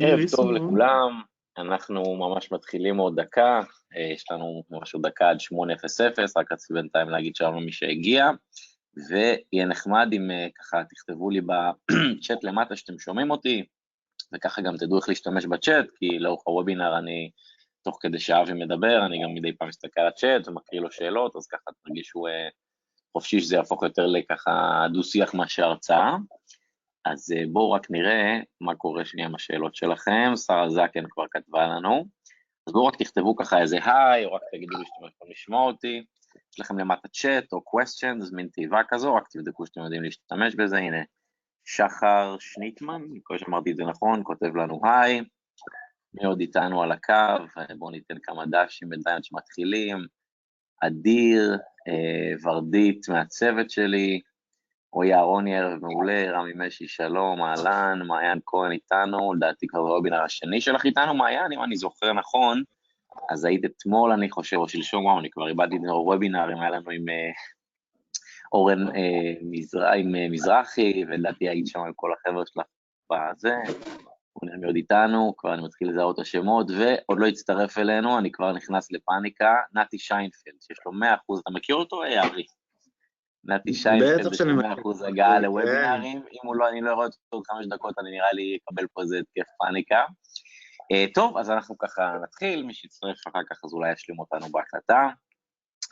ערב טוב לכולם, אנחנו ממש מתחילים עוד דקה, אה, יש לנו ממש עוד דקה עד 8:00, רק רציתי בינתיים להגיד שלום למי שהגיע, ויהיה נחמד אם אה, ככה תכתבו לי בצ'אט למטה שאתם שומעים אותי, וככה גם תדעו איך להשתמש בצ'אט, כי לאורך הוובינר אני, תוך כדי שאבי מדבר, אני גם מדי פעם מסתכל על הצ'אט ומקריא לו שאלות, אז ככה תרגישו אה, חופשי שזה יהפוך יותר לככה דו-שיח מאשר הרצאה. אז אה, בואו רק נראה מה קורה שנייה עם השאלות שלכם, שרה זקן כבר כתבה לנו, אז בואו רק תכתבו ככה איזה היי, או רק תגידו לי שאתם יכולים לשמוע אותי, יש לכם למטה צ'אט או questions, מין תיבה כזו, רק תבדקו שאתם יודעים להשתמש בזה, הנה, שחר שניטמן, מקווה שאמרתי את זה נכון, כותב לנו היי, מי עוד איתנו על הקו, בואו ניתן כמה דשים בינתיים שמתחילים, אדיר, אה, ורדית מהצוות שלי, רועי אהרוני ערב מעולה, רמי משי שלום, אהלן, מעיין כהן איתנו, לדעתי כבר בוובינר השני שלך איתנו, מעיין, אם אני זוכר נכון, אז היית אתמול, אני חושב, או שלשום, וואו, אני כבר איבדתי את הוובינרים, היה לנו עם אה, אורן אה, מזר... עם אה, מזרחי, ולדעתי היית שם עם כל החבר'ה שלך בזה, הוא נראה מאוד איתנו, כבר אני מתחיל לזהות את השמות, ועוד לא הצטרף אלינו, אני כבר נכנס לפאניקה, נתי שיינפלד, שיש לו 100%, אתה מכיר אותו, ארי? בטח שאני מכיר. 100% הגעה כן. לוובינרים, אם הוא לא, אני לא רואה אותו עוד חמש דקות, אני נראה לי אקבל פה איזה התקף פאניקה. אה, טוב, אז אנחנו ככה נתחיל, מי שיצטרף אחר כך אז אולי ישלים אותנו בהקלטה.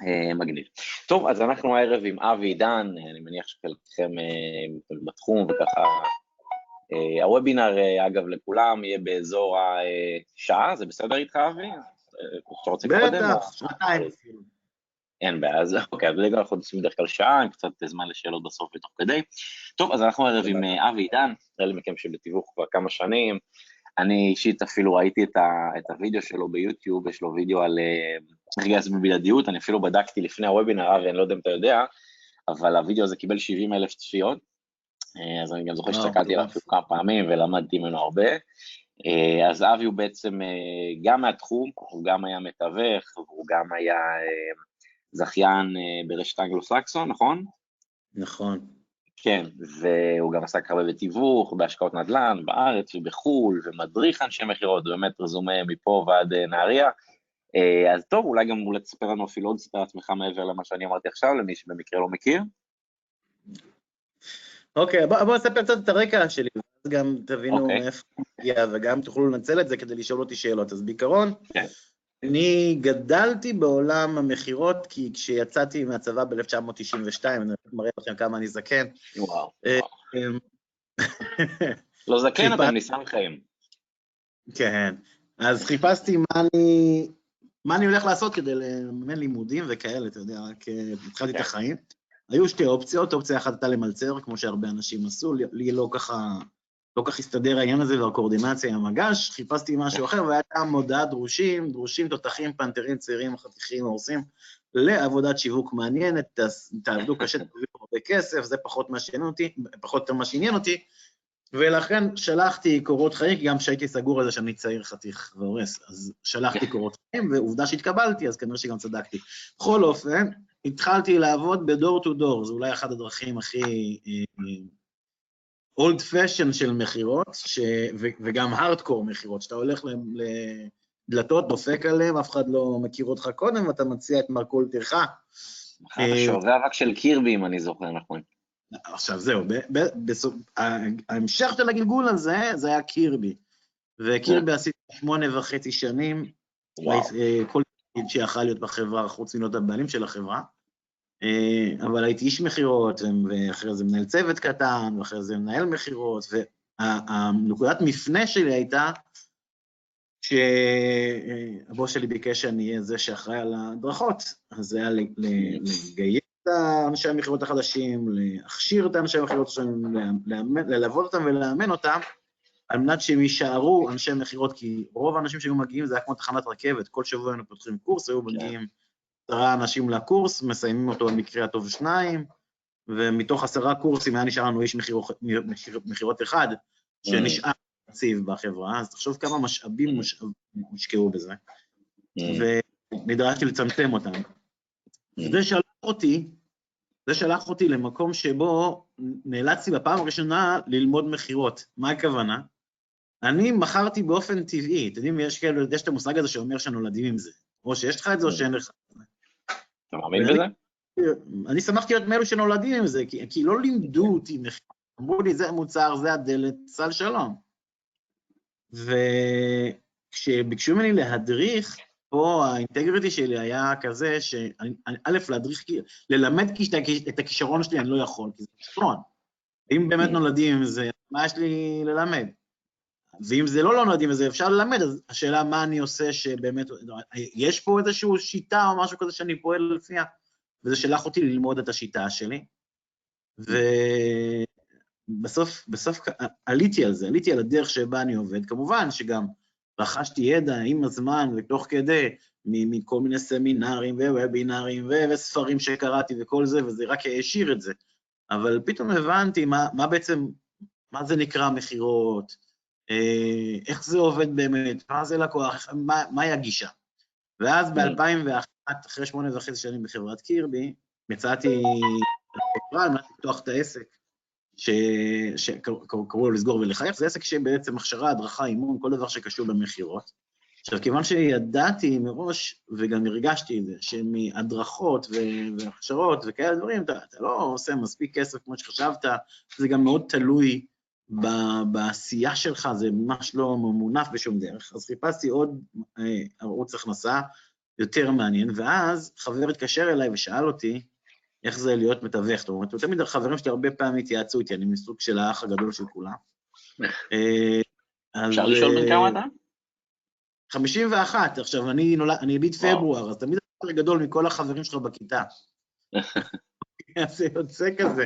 אה, מגניב. טוב, אז אנחנו הערב עם אבי עידן, אה, אני מניח שחלקכם בתחום וככה... הוובינר, אגב, לכולם יהיה באזור השעה, זה בסדר איתך, אבי? בטח, אפילו. אין בעיה, אז אוקיי, אז בדרך כלל אנחנו עושים בדרך כלל שעה, עם קצת זמן לשאלות בסוף ותוך כדי. טוב, אז אנחנו ערב עם אה, אבי עידן, אלה מכם שבתיווך כבר כמה שנים. אני אישית אפילו ראיתי את, ה, את הוידאו שלו ביוטיוב, יש לו וידאו על אה, איך לגייס בבלעדיות, אני אפילו בדקתי לפני הוובינר, אבי, אני לא יודע אם אתה יודע, אבל הוידאו הזה קיבל 70 אלף צפיות, אה, אז אני גם זוכר שהסתכלתי עליו. אפילו כמה פעמים ולמדתי ממנו הרבה. אז אבי הוא בעצם גם מהתחום, הוא גם היה מתווך, והוא גם היה זכיין אה, ברשת אנגלו-סקסון, נכון? נכון. כן, והוא גם עסק הרבה בתיווך, בהשקעות נדל"ן, בארץ ובחו"ל, ומדריך אנשי מכירות, באמת רזומה מפה ועד אה, נהריה. אה, אז טוב, אולי גם אולי תספר לנו אפילו עוד על עצמך מעבר למה שאני אמרתי עכשיו, למי שבמקרה לא מכיר. אוקיי, בוא בוא נספר קצת את הרקע שלי, ואז גם תבינו אוקיי. מאיפה הוא מגיע, וגם תוכלו לנצל את זה כדי לשאול אותי שאלות. אז בעיקרון, כן. אני גדלתי בעולם המכירות, כי כשיצאתי מהצבא ב-1992, אני מראה לכם כמה אני זקן. וואו. אה. אמ, לא זקן, אתה ניסן חיים. כן, אז חיפשתי מה אני, מה אני הולך לעשות כדי לממן לימודים וכאלה, אתה יודע, רק אה, התחלתי את כן. החיים. היו שתי אופציות, אופציה אחת הייתה למלצר, כמו שהרבה אנשים עשו, לי לא ככה, לא כך הסתדר העניין הזה והקואורדינציה עם המגש, חיפשתי משהו אחר, והייתה מודעה דרושים, דרושים תותחים, פנתרים צעירים, חתיכים, הורסים, לעבודת שיווק מעניינת, תעבדו קשה, תביאו הרבה כסף, זה פחות מה שעניין אותי, פחות מה שעניין אותי, ולכן שלחתי קורות חיים, גם כשהייתי סגור על זה שאני צעיר חתיך והורס, אז שלחתי קורות חיים, ועובדה שהתקבלתי, אז כנראה שגם צדקתי. בכל אופן, התחלתי לעבוד בדור טו דור, זו אולי אחת הדרכים הכי אולד פשן של מכירות, ש... ו... וגם הארדקור מכירות, שאתה הולך. לדלתות, דופק עליהן, אף אחד לא מכיר אותך קודם, ואתה מציע את מרכול טרחה. אתה שובע רק של קירבי, אם אני זוכר נכון. עכשיו זהו, ב, ב, בסוף, ההמשך של הגלגול הזה, זה היה קירבי. וקירבי עשיתי שמונה וחצי שנים, וואו. אה, כל תפקיד שיכל להיות בחברה, חוץ מלהיות הבעלים של החברה. אה, אבל הייתי איש מכירות, ואחרי זה מנהל צוות קטן, ואחרי זה מנהל מכירות, והנקודת מפנה שלי הייתה שהבוס שלי ביקש שאני אהיה זה שאחראי על הדרכות, אז זה היה לגייס את האנשי המכירות החדשים, להכשיר את האנשי המכירות לאמן- ללוות אותם ולאמן אותם, על מנת שהם יישארו אנשי מכירות, כי רוב האנשים שהיו מגיעים זה היה כמו תחנת רכבת, כל שבוע היינו פותחים קורס, היו מגיעים עשרה אנשים לקורס, מסיימים אותו במקרה הטוב שניים, ומתוך עשרה קורסים היה נשאר לנו איש מכירות- מכיר- מכירות אחד, שנשאר יציב בחברה, אז תחשוב כמה משאבים הושקעו בזה, ונדרשתי לצמצם אותם. זה שלח אותי, זה שלח אותי למקום שבו נאלצתי בפעם הראשונה ללמוד מכירות. מה הכוונה? אני מכרתי באופן טבעי, אתם יודעים, יש יש את המושג הזה שאומר שנולדים עם זה. או שיש לך את זה או שאין לך. אתה מאמין בזה? אני שמחתי להיות מאלו שנולדים עם זה, כי, כי לא לימדו אותי, אמרו לי, זה המוצר, זה הדלת, סל שלום. וכשביקשו ממני להדריך, פה האינטגריטי שלי היה כזה, שא', להדריך, ללמד את הכישרון שלי אני לא יכול, כי זה כישרון. אם באמת כן. נולדים עם זה, מה יש לי ללמד? ואם זה לא נולדים וזה אפשר ללמד, אז השאלה מה אני עושה שבאמת, יש פה איזושהי שיטה או משהו כזה שאני פועל לפיה, וזה שלח אותי ללמוד את השיטה שלי. ובסוף, בסוף עליתי על זה, עליתי על הדרך שבה אני עובד. כמובן שגם רכשתי ידע עם הזמן ותוך כדי, מכל מיני סמינרים ווובינרים וספרים שקראתי וכל זה, וזה רק העשיר את זה. אבל פתאום הבנתי מה, מה בעצם, מה זה נקרא מכירות, איך זה עובד באמת, מה זה לקוח, מה, מהי הגישה. ואז כן. ב-2001, אחרי שמונה וחצי שנים בחברת קירבי, מצאתי חברה על מנת לפתוח את העסק, שקראו לו לסגור ולחייך, זה עסק שבעצם הכשרה, הדרכה, אימון, כל דבר שקשור במכירות. עכשיו, כיוון שידעתי מראש, וגם הרגשתי את זה, שמהדרכות והכשרות וכאלה דברים, אתה, אתה לא עושה מספיק כסף כמו שחשבת, זה גם מאוד תלוי בעשייה שלך, זה ממש לא ממונף בשום דרך. אז חיפשתי עוד אה, ערוץ הכנסה יותר מעניין, ואז חבר התקשר אליי ושאל אותי איך זה להיות מתווך. זאת אומרת, תמיד החברים שלי הרבה פעמים התייעצו איתי, אני מסוג של האח הגדול של כולם. אה, אפשר לשאול בן כמה אתה? 51, עכשיו אני נולד, אני יליד פברואר, אז תמיד אתה יותר גדול מכל החברים שלך בכיתה. זה יוצא כזה.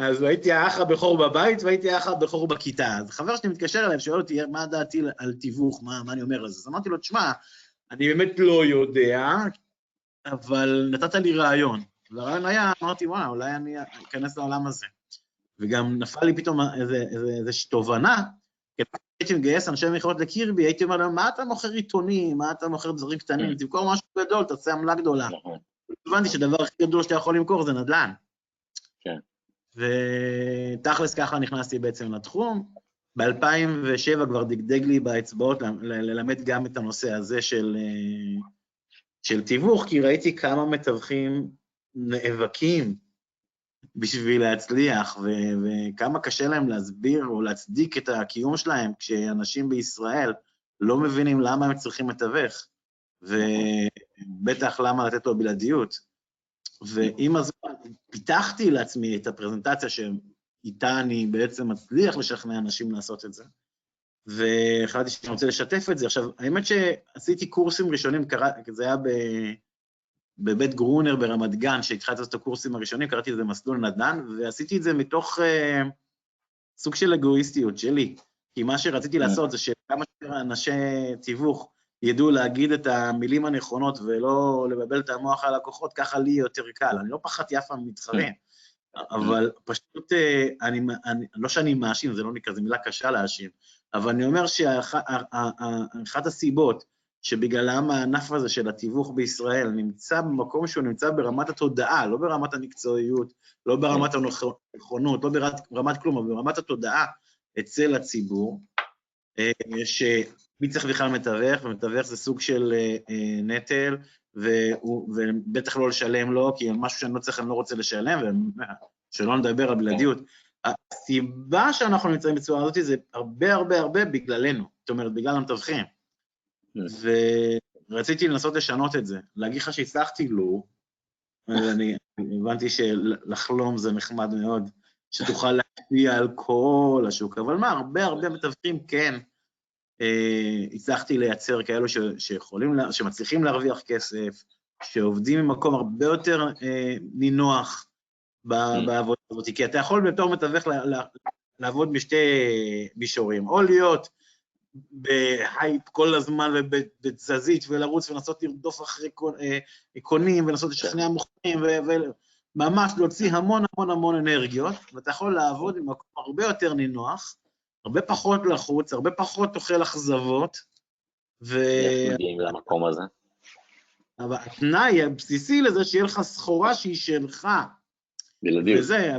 אז הייתי האח הבכור בבית והייתי האח הבכור בכיתה. אז חבר שלי מתקשר אליי ושואל אותי מה דעתי על תיווך, מה, מה אני אומר על זה. אז אמרתי לו, תשמע, אני באמת לא יודע, אבל נתת לי רעיון. והרעיון היה, אמרתי, וואלה, אולי אני אכנס לעולם הזה. וגם נפל לי פתאום איזושהי תובנה, כי הייתי מגייס אנשי מכירות לקירבי, הייתי אומר להם, מה אתה מוכר עיתונים, מה אתה מוכר דברים קטנים. תמכור משהו גדול, תעשה עמלה גדולה. נכון. הבנתי שהדבר הכי גדול שאתה יכול למכור זה נדל"ן. כן. ותכלס ככה נכנסתי בעצם לתחום. ב-2007 כבר דגדג לי באצבעות ללמד גם את הנושא הזה של, של תיווך, כי ראיתי כמה מתווכים נאבקים בשביל להצליח, ו- וכמה קשה להם להסביר או להצדיק את הקיום שלהם כשאנשים בישראל לא מבינים למה הם צריכים מתווך, ובטח למה לתת לו בלעדיות. ועם הזמן פיתחתי לעצמי את הפרזנטציה שאיתה אני בעצם מצליח לשכנע אנשים לעשות את זה, והחלטתי שאני רוצה לשתף את זה. עכשיו, האמת שעשיתי קורסים ראשונים, זה היה ב... בבית גרונר ברמת גן, שהתחלתי לעשות את הקורסים הראשונים, קראתי לזה מסלול נדל"ן, ועשיתי את זה מתוך uh, סוג של אגואיסטיות שלי. כי מה שרציתי כן. לעשות זה שכמה שיותר אנשי תיווך ידעו להגיד את המילים הנכונות ולא לבלבל את המוח על הלקוחות, ככה לי יותר קל. אני לא פחדתי אף פעם מתחרים, כן. אבל פשוט, אה, אני, אני, לא שאני מאשים, זה לא נקרא, זו מילה קשה להאשים, אבל אני אומר שאחת הסיבות שבגללם הענף הזה של התיווך בישראל נמצא במקום שהוא נמצא ברמת התודעה, לא ברמת המקצועיות, לא ברמת הנכונות, לא ברמת כלום, אבל ברמת התודעה אצל הציבור, אה, שמי צריך בכלל מתווך, ומתווך זה סוג של אה, אה, נטל, ובטח לא לשלם לו, כי משהו שאני לא צריך, אני לא רוצה לשלם, ושלא נדבר על בלעדיות. הסיבה שאנחנו נמצאים בצורה הזאת זה הרבה הרבה הרבה בגללנו, זאת אומרת, בגלל המתווכים. ורציתי לנסות לשנות את זה. להגיד לך שהצלחתי, לא. אני הבנתי שלחלום זה נחמד מאוד, שתוכל להשפיע על כל השוק, אבל מה, הרבה הרבה מתווכים כן. אה, הצלחתי לייצר כאלו ש, שיכולים, שמצליחים להרוויח כסף, שעובדים ממקום הרבה יותר אה, נינוח mm. בעבודה הזאת, כי אתה יכול בתור מתווך לעבוד בשתי מישורים, או להיות בהייפ כל הזמן ובתזזית ולרוץ ולנסות לרדוף אחרי אה, קונים ולנסות לשכנע מוכנים וממש להוציא המון המון המון אנרגיות, ואתה יכול לעבוד במקום הרבה יותר נינוח, הרבה פחות לחוץ, הרבה פחות אוכל אכזבות. ו... איך מגיעים למקום הזה? אבל התנאי הבסיסי לזה שיהיה לך סחורה שהיא שלך. בלעדיות. וזה...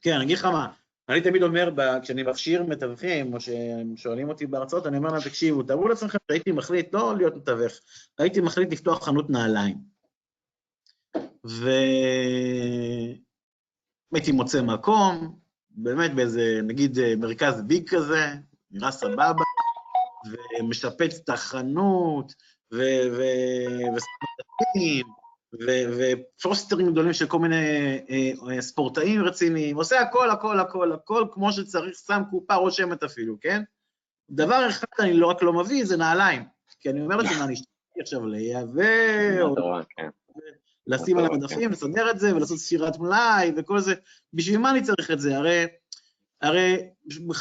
כן, אני אגיד לך מה, אני תמיד אומר, כשאני מכשיר מתווכים, או שהם שואלים אותי בהרצאות, אני אומר להם, תקשיבו, תארו לעצמכם שהייתי מחליט לא להיות מתווך, הייתי מחליט לפתוח חנות נעליים. והייתי מוצא מקום, באמת באיזה, נגיד, מרכז ביג כזה, נראה סבבה, ומשפץ את החנות, וספורטאים, ופוסטרים גדולים של כל מיני אה, אה, ספורטאים רציניים, עושה הכל, הכל, הכל, הכל כמו שצריך, שם קופה רושמת אפילו, כן? דבר אחד אני לא רק לא מביא, זה נעליים. כי אני אומר לעצמי, אני אשתמש עכשיו לייבא. לשים על המדפים, לסדר את זה, ולעשות ספירת מלאי וכל זה. בשביל מה אני צריך את זה? הרי הרי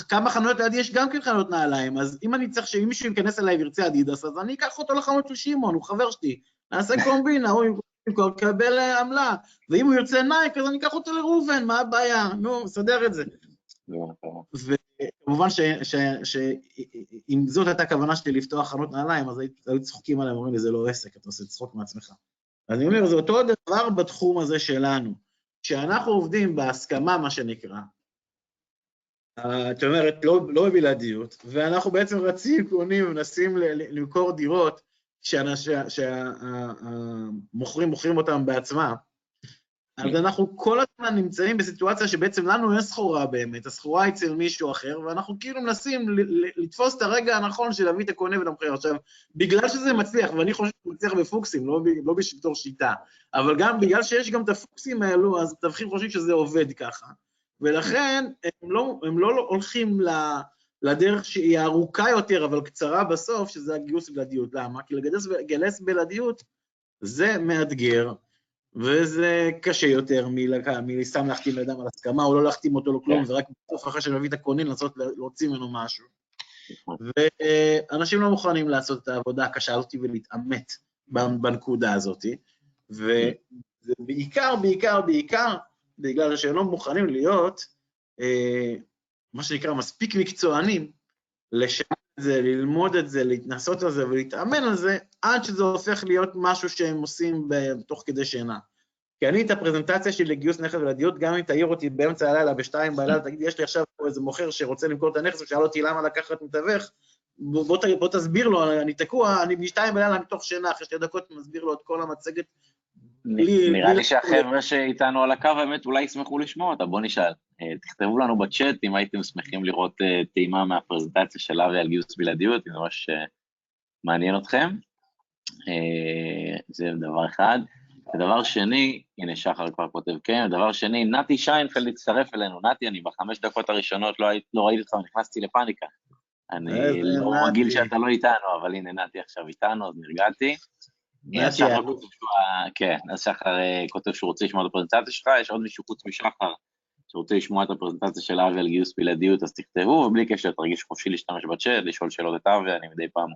כמה חנויות לידי יש גם כן חנויות נעליים, אז אם אני צריך שאם מישהו ייכנס אליי וירצה אדידס, אז אני אקח אותו לחנות של שמעון, הוא חבר שלי, נעשה קומבינה, הוא יקבל אה, עמלה, ואם הוא ירצה נייק, אז אני אקח אותו לראובן, מה הבעיה? נו, נסדר את זה. וכמובן שאם זאת הייתה הכוונה שלי לפתוח חנות נעליים, אז היו צוחקים עליהם, אומרים לי, זה לא עסק, אתה עושה צחוק מעצמך. אז אני אומר, זה אותו דבר בתחום הזה שלנו. כשאנחנו עובדים בהסכמה, מה שנקרא, את אומרת, לא, לא בבלעדיות, ואנחנו בעצם רצים, קונים, מנסים למכור דירות שהמוכרים מוכרים אותם בעצמם, אז אנחנו כל הזמן נמצאים בסיטואציה שבעצם לנו אין סחורה באמת, הסחורה אצל מישהו אחר, ואנחנו כאילו מנסים לתפוס את הרגע הנכון של להביא את הקונה ואת המוכר. עכשיו, בגלל שזה מצליח, ואני חושב שזה מצליח בפוקסים, לא, לא בתור שיטה, אבל גם בגלל שיש גם את הפוקסים האלו, אז מתווכים חושבים שזה עובד ככה. ולכן הם לא, הם לא הולכים לדרך שהיא ארוכה יותר, אבל קצרה בסוף, שזה הגיוס בלעדיות. למה? כי לגייס בלעדיות זה מאתגר, וזה קשה יותר מלסתם להחתים לאדם על הסכמה, או לא להחתים אותו לכלום, כן. ורק בסוף אחרי שאני מביא את הקונים לנסות להוציא ממנו משהו. נכון. ואנשים לא מוכנים לעשות את העבודה הקשה הזאת ולהתעמת בנקודה הזאת, וזה בעיקר, בעיקר, בעיקר בגלל שהם לא מוכנים להיות, אה, מה שנקרא, מספיק מקצוענים, לשם זה, ללמוד את זה, להתנסות על זה ולהתאמן על זה, עד שזה הופך להיות משהו שהם עושים תוך כדי שינה. כי אני את הפרזנטציה שלי לגיוס נכס ולדיוט, גם אם תעיר אותי באמצע הלילה, בשתיים בלילה, תגיד, יש לי עכשיו פה איזה מוכר שרוצה למכור את הנכס, ושאל אותי למה לקחת מתווך, בוא, בוא, בוא תסביר לו, אני תקוע, אני בשתיים בלילה מתוך שינה, אחרי שתי דקות מסביר לו את כל המצגת נראה לי שהחבר'ה שאיתנו על הקו, האמת, אולי ישמחו לשמוע אותה, בואו נשאל. אה, תכתבו לנו בצ'אט אם הייתם שמחים לראות אה, טעימה מהפרזנטציה של אבי על גיוס בלעדיות, אם זה ממש אה, מעניין אתכם. זה דבר אחד. ודבר שני, הנה שחר כבר כותב כן, ודבר שני, נתי שיינפלד הצטרף אלינו. נתי, אני בחמש דקות הראשונות לא, לא ראיתי אותך, נכנסתי לפאניקה. אני לא רגיל שאתה לא איתנו, אבל הנה נתי עכשיו איתנו, אז נרגעתי. אז שחר כותב שהוא, כן, אז שחר אה, כותב שהוא רוצה לשמוע את הפרזנטציה שלך, יש עוד מישהו חוץ משחר שרוצה לשמוע את הפרזנטציה של אבי על גיוס בלעדיות, אז תכתבו, ובלי קשר תרגיש חופשי להשתמש בצ'אט, לשאול שאלות את אבי, אני מדי פעם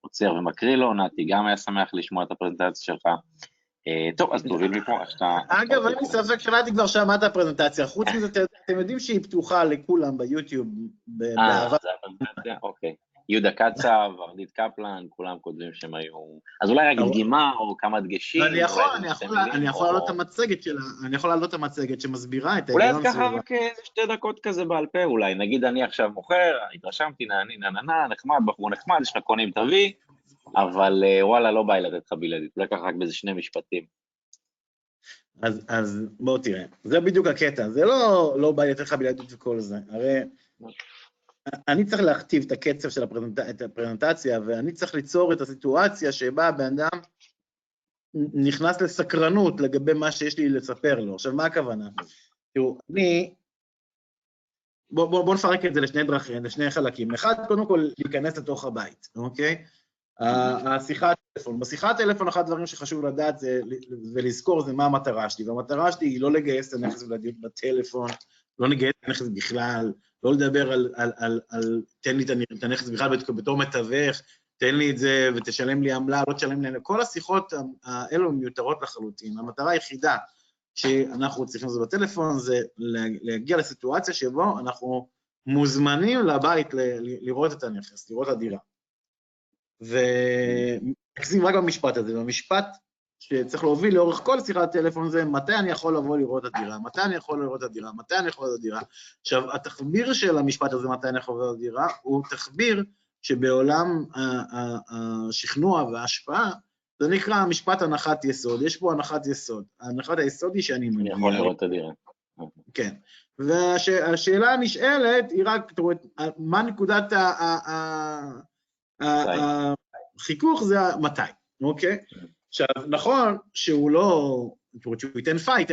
עוצר ומקריא לו, נתי גם היה שמח לשמוע את הפרזנטציה שלך. אה, טוב, אז תוביל מפה, שאתה... אגב, אין לי ספק שנתי כבר שמע את הפרזנטציה, חוץ מזה, אתם יודעים שהיא פתוחה לכולם ביוטיוב. אה, זה הפרזנטציה? אוקיי. יהודה קצב, ארדית קפלן, כולם כותבים שהם היו... אז אולי רק דגימה או כמה דגשים. אני יכול, אני יכול, אני יכול להעלות את המצגת שלה, אני יכול להעלות את המצגת שמסבירה את ההיגיון אולי אז ככה רק איזה שתי דקות כזה בעל פה אולי, נגיד אני עכשיו מוכר, התרשמתי, נעני, נעננה, נחמד, בחור נחמד, יש לך קונים תביא, אבל אה, וואלה, לא בא לי לתת לך בלעדית, אולי ככה רק באיזה שני משפטים. אז, אז בוא תראה, זה בדיוק הקטע, זה לא, לא בא לי לתת לך בלעדית וכל זה, הרי אני צריך להכתיב את הקצב של הפרזנט... הפרזנטציה, ואני צריך ליצור את הסיטואציה שבה הבן אדם נכנס לסקרנות לגבי מה שיש לי לספר לו. עכשיו, מה הכוונה? תראו, אני... בואו בוא, בוא נפרק את זה לשני דרכים, לשני חלקים. אחד, קודם כל, להיכנס לתוך הבית, אוקיי? השיחת טלפון. בשיחת טלפון, אחד הדברים שחשוב לדעת זה, ולזכור זה מה המטרה שלי, והמטרה שלי היא לא לגייס את הנכס ולדיוק בטלפון, לא לגייס את הנכס בכלל, לא לדבר על, על, על, על תן לי את הנכס בכלל בתור מתווך, תן לי את זה ותשלם לי עמלה, לא תשלם לי, כל השיחות האלו מיותרות לחלוטין. המטרה היחידה שאנחנו צריכים לעשות בטלפון זה להגיע לסיטואציה שבו אנחנו מוזמנים לבית ל, לראות את הנכס, לראות את הדירה. ונקסים רק במשפט הזה, במשפט שצריך להוביל לאורך כל שיחת הטלפון זה מתי אני יכול לבוא לראות את הדירה, מתי אני יכול לראות את הדירה, מתי אני יכול לראות את הדירה. עכשיו, התחביר של המשפט הזה, מתי אני יכול לראות את הדירה, הוא תחביר שבעולם השכנוע וההשפעה, זה נקרא משפט הנחת יסוד, יש פה הנחת יסוד. הנחת היסוד היא שאני. אני יכול לראות את הדירה. כן. והשאלה הנשאלת היא רק, זאת אומרת, מה נקודת החיכוך זה מתי, אוקיי? עכשיו, נכון שהוא לא, זאת אומרת שהוא ייתן fight,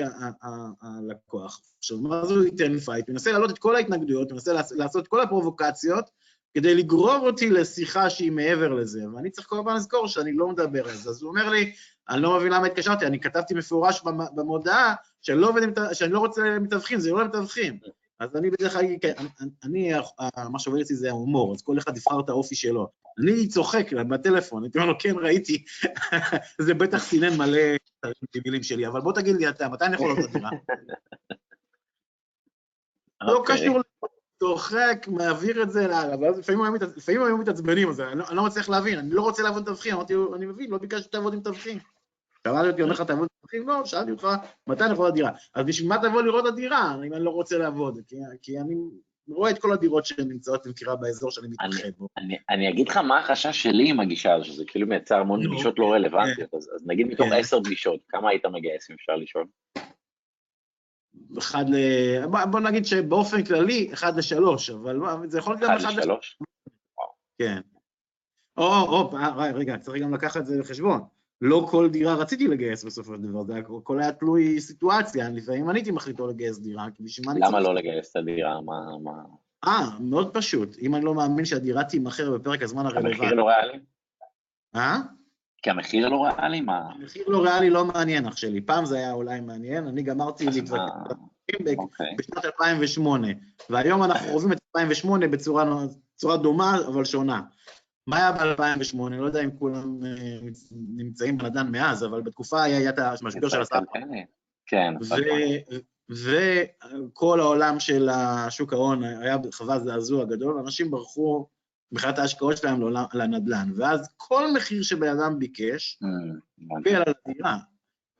הלקוח. עכשיו, מה זה הוא ייתן fight? הוא מנסה להעלות את כל ההתנגדויות, מנסה לעשות את כל הפרובוקציות, כדי לגרור אותי לשיחה שהיא מעבר לזה, ואני צריך כל הזמן לזכור שאני לא מדבר על זה. אז הוא אומר לי, אני לא מבין למה התקשרתי, אני כתבתי מפורש במודעה לא, שאני לא רוצה מתווכים, זה לא למתווכים. אז אני בדרך כלל, כן, אני, מה שעובד אצלי זה ההומור, אז כל אחד יבחר את האופי שלו. אני צוחק בטלפון, הייתי אומר לו, כן, ראיתי, זה בטח סינן מלא מילים שלי, אבל בוא תגיד לי אתה, מתי אני יכול לראות את הדירה? לא אוקיי. קשור, צוחק, מעביר את זה הלאה, ואז לפעמים היו מתעצבנים, אז אני לא מצליח להבין, אני לא רוצה לעבוד עם מתווכים, אמרתי אני מבין, לא ביקשתי שתעבוד עם מתווכים. שאלתי אותי, אומר לך, תעבוד מתווכים? לא, שאלתי אותך, מתי אני יכול לראות דירה? אז בשביל מה תבוא לראות את הדירה, אם אני לא רוצה לעבוד? כי אני רואה את כל הדירות שנמצאות למכירה באזור שאני מתאחד בו. אני אגיד לך מה החשש שלי עם הגישה הזו, שזה כאילו מייצר המון פגישות לא רלוונטיות, אז נגיד מתוך כן. עשר פגישות, כמה היית מגייס אם אפשר לשאול? אחד ל... בוא נגיד שבאופן כללי, אחד לשלוש, אבל זה יכול להיות גם אחד לשלוש. כן. או, או, רגע, צריך גם לקחת את זה בחשבון. לא כל דירה רציתי לגייס בסופו של דבר, זה הכל היה תלוי סיטואציה, לפעמים אני הייתי מחליט לא לגייס דירה, כי בשביל מה אני צריך... למה לא לגייס את הדירה? מה... אה, מאוד פשוט. אם אני לא מאמין שהדירה תימכר בפרק הזמן הרלוונטי. המחיר לא ריאלי? אה? כי המחיר לא ריאלי? מה? המחיר לא ריאלי לא מעניין אח שלי. פעם זה היה אולי מעניין, אני גמרתי להתווכח אוקיי. בשנת 2008, והיום אנחנו חווים את 2008 בצורה דומה, אבל שונה. מה היה ב-2008? לא יודע אם כולם אה, נמצאים בנדן מאז, אבל בתקופה היה את המשבר של הסאב. כן. וכל העולם של השוק ההון היה חווה זעזוע גדול, אנשים ברחו מבחינת ההשקעות שלהם לנדל"ן, ואז כל מחיר שבן אדם ביקש, קיבל על הדירה.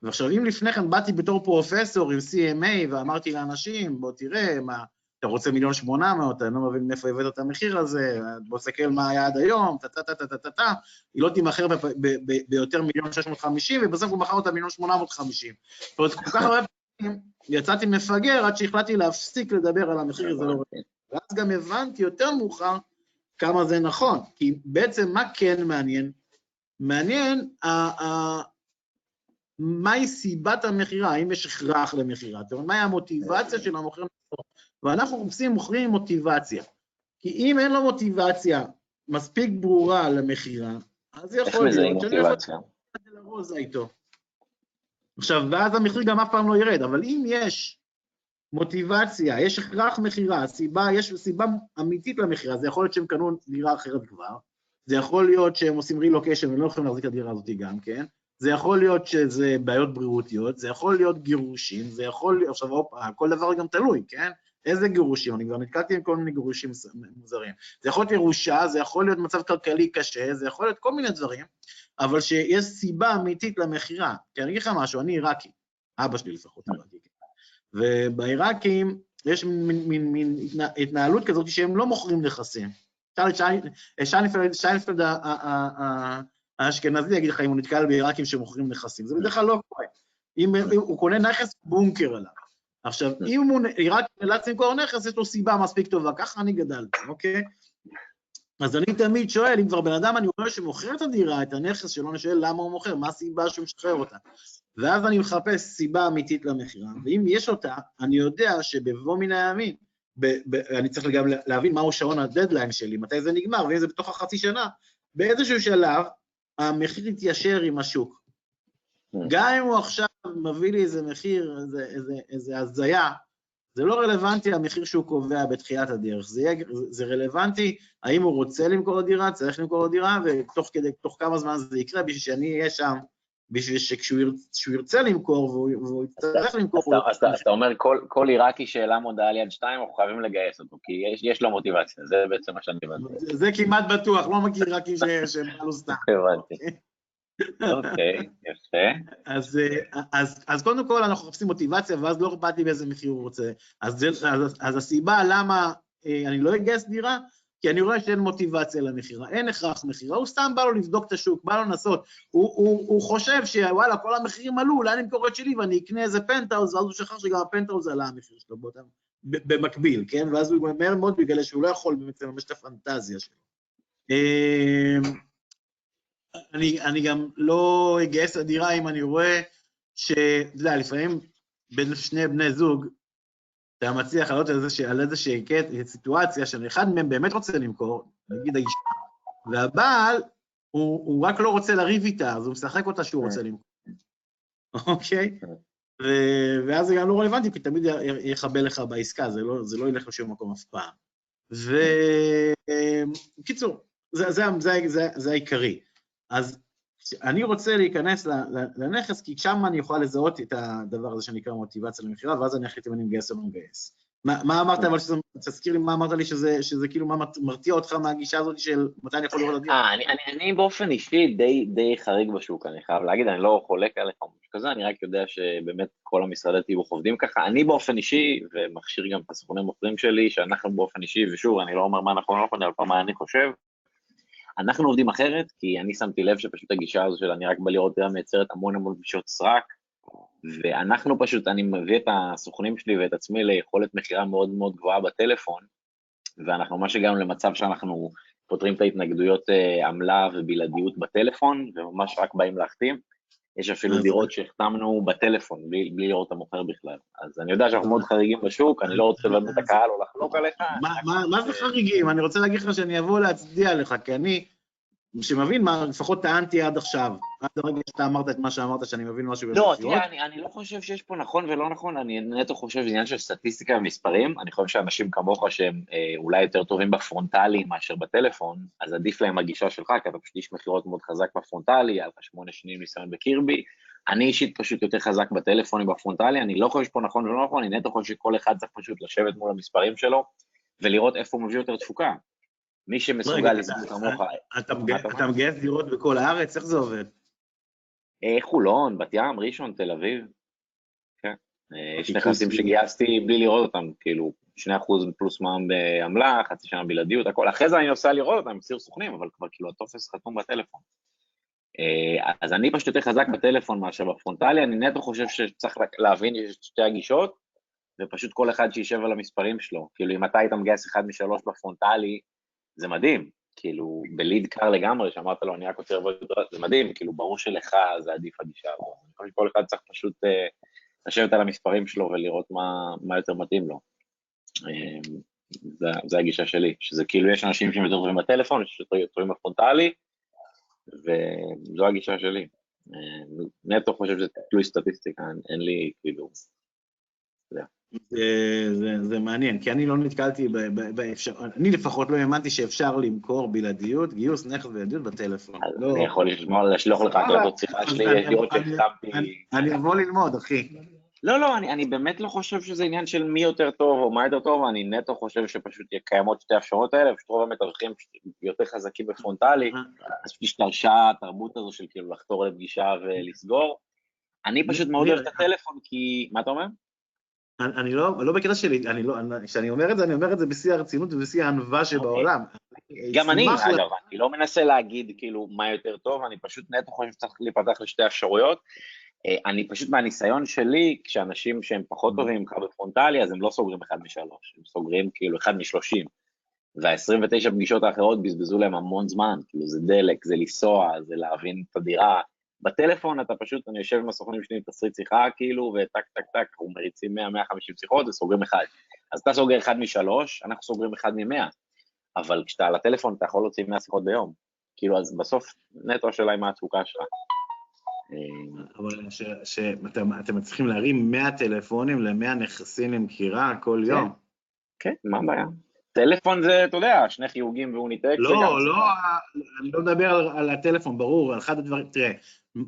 ועכשיו, אם לפני כן באתי בתור פרופסור עם CMA ואמרתי לאנשים, בוא תראה, מה, אתה רוצה מיליון שמונה מאות, אני לא מבין מאיפה הבאת את המחיר הזה, בוא תסתכל מה היה עד היום, טה-טה-טה-טה-טה, היא לא תימכר ביותר מיליון שש מאות חמישים, ובסוף הוא מכר אותה מיליון שמונה מאות חמישים. זאת אומרת, כל כך הרבה פעמים יצאתי מפגר עד שהחלטתי להפסיק לדבר על המחיר הזה. ואז גם הבנתי יותר מאוחר כמה זה נכון, כי בעצם מה כן מעניין? מעניין מהי סיבת המכירה, האם יש הכרח למכירה, זאת אומרת, מהי המוטיבציה של המוכר למכור. ואנחנו מחפשים מוכרים עם מוטיבציה. כי אם אין לו מוטיבציה מספיק ברורה למכירה, אז יכול להיות שאני יכול לרוז איתו. עכשיו, ואז המחיר גם אף פעם לא ירד, אבל אם יש מוטיבציה, יש הכרח מכירה, סיבה, יש סיבה אמיתית למכירה, זה יכול להיות שהם קנו דירה אחרת כבר, זה יכול להיות שהם עושים רילוקיישן והם לא יכולים להחזיק את הדירה הזאת גם כן, זה יכול להיות שזה בעיות בריאותיות, זה יכול להיות גירושים, זה יכול להיות, עכשיו, אופ, כל דבר גם תלוי, כן? איזה גירושים? אני כבר נתקלתי עם כל מיני גירושים מוזרים. זה יכול להיות ירושה, זה יכול להיות מצב כלכלי קשה, זה יכול להיות כל מיני דברים, אבל שיש סיבה אמיתית למכירה. כי אני אגיד לך משהו, אני עיראקי, אבא שלי לפחות עיראקי, ובעיראקים יש מין, מין, מין התנהלות כזאת שהם לא מוכרים נכסים. שיינפלד האשכנזי יגיד לך אם הוא נתקל בעיראקים שמוכרים נכסים, זה בדרך כלל לא קורה. אם הוא קונה נכס, בונקר עליו. עכשיו, אם הוא רק נאלץ למכור נכס, יש לו סיבה מספיק טובה, ככה אני גדלתי, אוקיי? אז אני תמיד שואל, אם כבר בן אדם אני רואה שמוכר את הדירה, את הנכס שלו, אני שואל למה הוא מוכר, מה הסיבה שהוא משחרר אותה. ואז אני מחפש סיבה אמיתית למכירה, ואם יש אותה, אני יודע שבבוא מן הימים, אני צריך גם להבין מהו שעון הדדליין שלי, מתי זה נגמר, ואם זה בתוך החצי שנה, באיזשהו שלב המחיר יתיישר עם השוק. Mm. גם אם הוא עכשיו מביא לי איזה מחיר, איזה, איזה, איזה הזיה, זה לא רלוונטי המחיר שהוא קובע בתחילת הדרך, זה, יהיה, זה רלוונטי האם הוא רוצה למכור דירה, צריך למכור דירה, ותוך כדי, תוך כמה זמן זה יקרה, בשביל שאני אהיה שם, בשביל שכשהוא ירצה, ירצה למכור והוא, והוא יצטרך למכור... אז אתה, אתה אומר, כל, כל עיראקי שהעלה מודעה ליד שתיים, אנחנו חייבים לגייס אותו, כי יש, יש לו מוטיבציה, זה בעצם מה שאני הבנתי. זה, זה כמעט בטוח, לא מכיר עיראקי שהם לא סתם. הבנתי. אוקיי, יפה. אז, אה, אז, קודם כל אנחנו מחפשים מוטיבציה, ואז לא אכפת לי באיזה מחיר הוא רוצה. אז, הסיבה למה אה, אני לא אגייס דירה, כי אני רואה שאין מוטיבציה למכירה, אין הכרח מכירה, הוא סתם בא לו לבדוק את השוק, בא לו לנסות, הוא, הוא, הוא חושב שוואלה, כל המחירים עלו, אולי אני אמכור את שלי ואני אקנה איזה פנטהאוז, ואז הוא שכח שגם הפנטהאוז עלה המחיר שלו באותם, במקביל, כן? ואז הוא מהר מאוד מגלה שהוא לא יכול באמת לממש את הפנטזיה שלו. אני, אני גם לא אגייס לדירה אם אני רואה ש... אתה יודע, לפעמים בין שני בני זוג, אתה מצליח לעלות על, איזושה, על איזושהי סיטואציה שאחד מהם באמת רוצה למכור, נגיד האישה, והבעל, הוא, הוא רק לא רוצה לריב איתה, אז הוא משחק אותה שהוא רוצה למכור, אוקיי? ואז זה גם לא רלוונטי, כי תמיד יכבה לך בעסקה, זה לא, זה לא ילך לשום מקום אף פעם. ובקיצור, זה, זה, זה, זה, זה העיקרי. אז אני רוצה להיכנס לנכס, כי שם אני יכול לזהות את הדבר הזה שנקרא מוטיבציה למכירה, ואז אני אחליט אם אני מגייס או לא מגייס. מה, מה אמרת, אבל שזה, תזכיר לי מה אמרת לי שזה, שזה כאילו, מה מרתיע אותך מהגישה הזאת של מתי אני יכול לראות את הדירה? אה, אני, אני, אני באופן אישי די, די חריג בשוק, אני חייב להגיד, אני לא חולק עליך או משהו כזה, אני רק יודע שבאמת כל המשרדי תיווך עובדים ככה. אני באופן אישי, ומכשיר גם את הסוכנים מוכרים שלי, שאנחנו באופן אישי, ושוב, אני לא אומר מה נכון או לא נכון, אבל מה אני חושב, אנחנו עובדים אחרת, כי אני שמתי לב שפשוט הגישה הזו של אני רק בא לראות דירה מייצרת המון המון פגישות סרק, ואנחנו פשוט, אני מביא את הסוכנים שלי ואת עצמי ליכולת מכירה מאוד מאוד גבוהה בטלפון, ואנחנו ממש הגענו למצב שאנחנו פותרים את ההתנגדויות אה, עמלה ובלעדיות בטלפון, וממש רק באים להחתים. יש אפילו דירות שהחתמנו בטלפון, בלי, בלי לראות את המוכר בכלל. אז אני יודע שאנחנו מאוד חריגים בשוק, אני לא רוצה לדעת את הקהל או לחלוק עליך. מה זה חריגים? אני רוצה להגיד לך שאני אבוא להצדיע לך, כי אני, שמבין מה לפחות טענתי עד עכשיו, עד הרגע שאתה אמרת את מה שאמרת, שאני מבין משהו לא, תראה, אני, אני לא חושב שיש פה נכון ולא נכון, אני נטו חושב שזה עניין של סטטיסטיקה ומספרים, אני חושב שאנשים כמוך שהם אה, אולי יותר טובים בפרונטלי מאשר בטלפון, אז עדיף להם הגישה שלך, כי אתה פשוט איש מכירות מאוד חזק בפרונטלי, היה לך שמונה שנים ניסיון בקירבי, אני אישית פשוט יותר חזק בטלפון בפרונטלי, אני לא חושב שפה נכון ולא נכון, אני נטו חושב שכל אחד צריך פשוט לשבת מול המספרים שלו, ולראות איפה הוא מביא יותר תפוקה. מי שמסוגל לסגור כמוך... אתה מגייס דירות בכל הארץ? איך זה עובד? אה, חולון, בת ים, ראשון, תל אביב. כן. אה, יש נכסים שגייסתי בלי לראות אותם, כאילו, 2% פלוס מע"מ בעמלה, חצי שנה בלעדיות, הכל. אחרי זה אני נוסע לראות אותם, מסיר סוכנים, אבל כבר כאילו הטופס חתום בטלפון. אה, אז אני פשוט יותר חזק בטלפון מאשר בפרונטלי, אני נטו חושב שצריך להבין שיש שתי הגישות, ופשוט כל אחד שישב על המספרים שלו. כאילו, אם אתה היית מגייס אחד משלוש בפרונטלי, זה מדהים, כאילו, בליד קר לגמרי, שאמרת לו, אני רק רוצה לבוא, זה מדהים, כאילו, ברור שלך זה עדיף הגישה הזאת. אני חושב שכל אחד צריך פשוט uh, לשבת על המספרים שלו ולראות מה, מה יותר מתאים לו. Um, זה, זה הגישה שלי, שזה כאילו, יש אנשים שהם יותר טובים בטלפון, יש יותר טובים בפרונטלי, וזו הגישה שלי. Um, נטו חושב שזה תלוי סטטיסטיקה, אין, לי, כאילו, זה. זה, זה, זה מעניין, כי אני לא נתקלתי באפשר, אני לפחות לא האמנתי שאפשר למכור בלעדיות, גיוס נכס בלעדיות בטלפון. לא. אני יכול לשלוח לך את אותו שיחה שלי, לראות שהחתמתי. אני אבוא ללמוד, אחי. לא, לא, אני, אני באמת לא חושב שזה עניין של מי יותר טוב או מה יותר טוב, אני נטו חושב שפשוט קיימות שתי האפשרויות האלה, פשוט רוב המתווכים יותר חזקים בפרונטלי, אה. אז פשוט השתרשה התרבות הזו של כאילו לחתור לפגישה ולסגור. אני פשוט מאוד אוהב את הטלפון, כי... מה אתה אומר? אני לא, לא בקטע שלי, אני לא, כשאני אומר את זה, אני אומר את זה בשיא הרצינות ובשיא הענווה שבעולם. גם אני, אגב, אני לא מנסה להגיד כאילו מה יותר טוב, אני פשוט נטו חושב שצריך להיפתח לשתי אפשרויות. אה, אני פשוט מהניסיון שלי, כשאנשים שהם פחות טובים ממך בפרונטלי, אז הם לא סוגרים אחד משלוש, הם סוגרים כאילו אחד משלושים. וה-29 פגישות האחרות בזבזו להם המון זמן, כאילו זה דלק, זה לנסוע, זה להבין את הדירה, בטלפון אתה פשוט, אני יושב עם הסוכנים שלי עם תסריט שיחה כאילו, וטק טק טק, אנחנו מריצים 100-150 שיחות וסוגרים אחד. אז אתה סוגר אחד משלוש, אנחנו סוגרים אחד ממאה. אבל כשאתה על הטלפון אתה יכול להוציא 100 שיחות ביום. כאילו, אז בסוף נטו השאלה היא מה התפוקה שלך. אבל שאתם מצליחים להרים 100 טלפונים ל-100 נכסים למכירה כל כן. יום. כן, מה הבעיה? טלפון זה, אתה יודע, שני חיוגים והוא ניתק. לא, לא, אני לא מדבר על הטלפון, ברור, על אחד הדברים, תראה,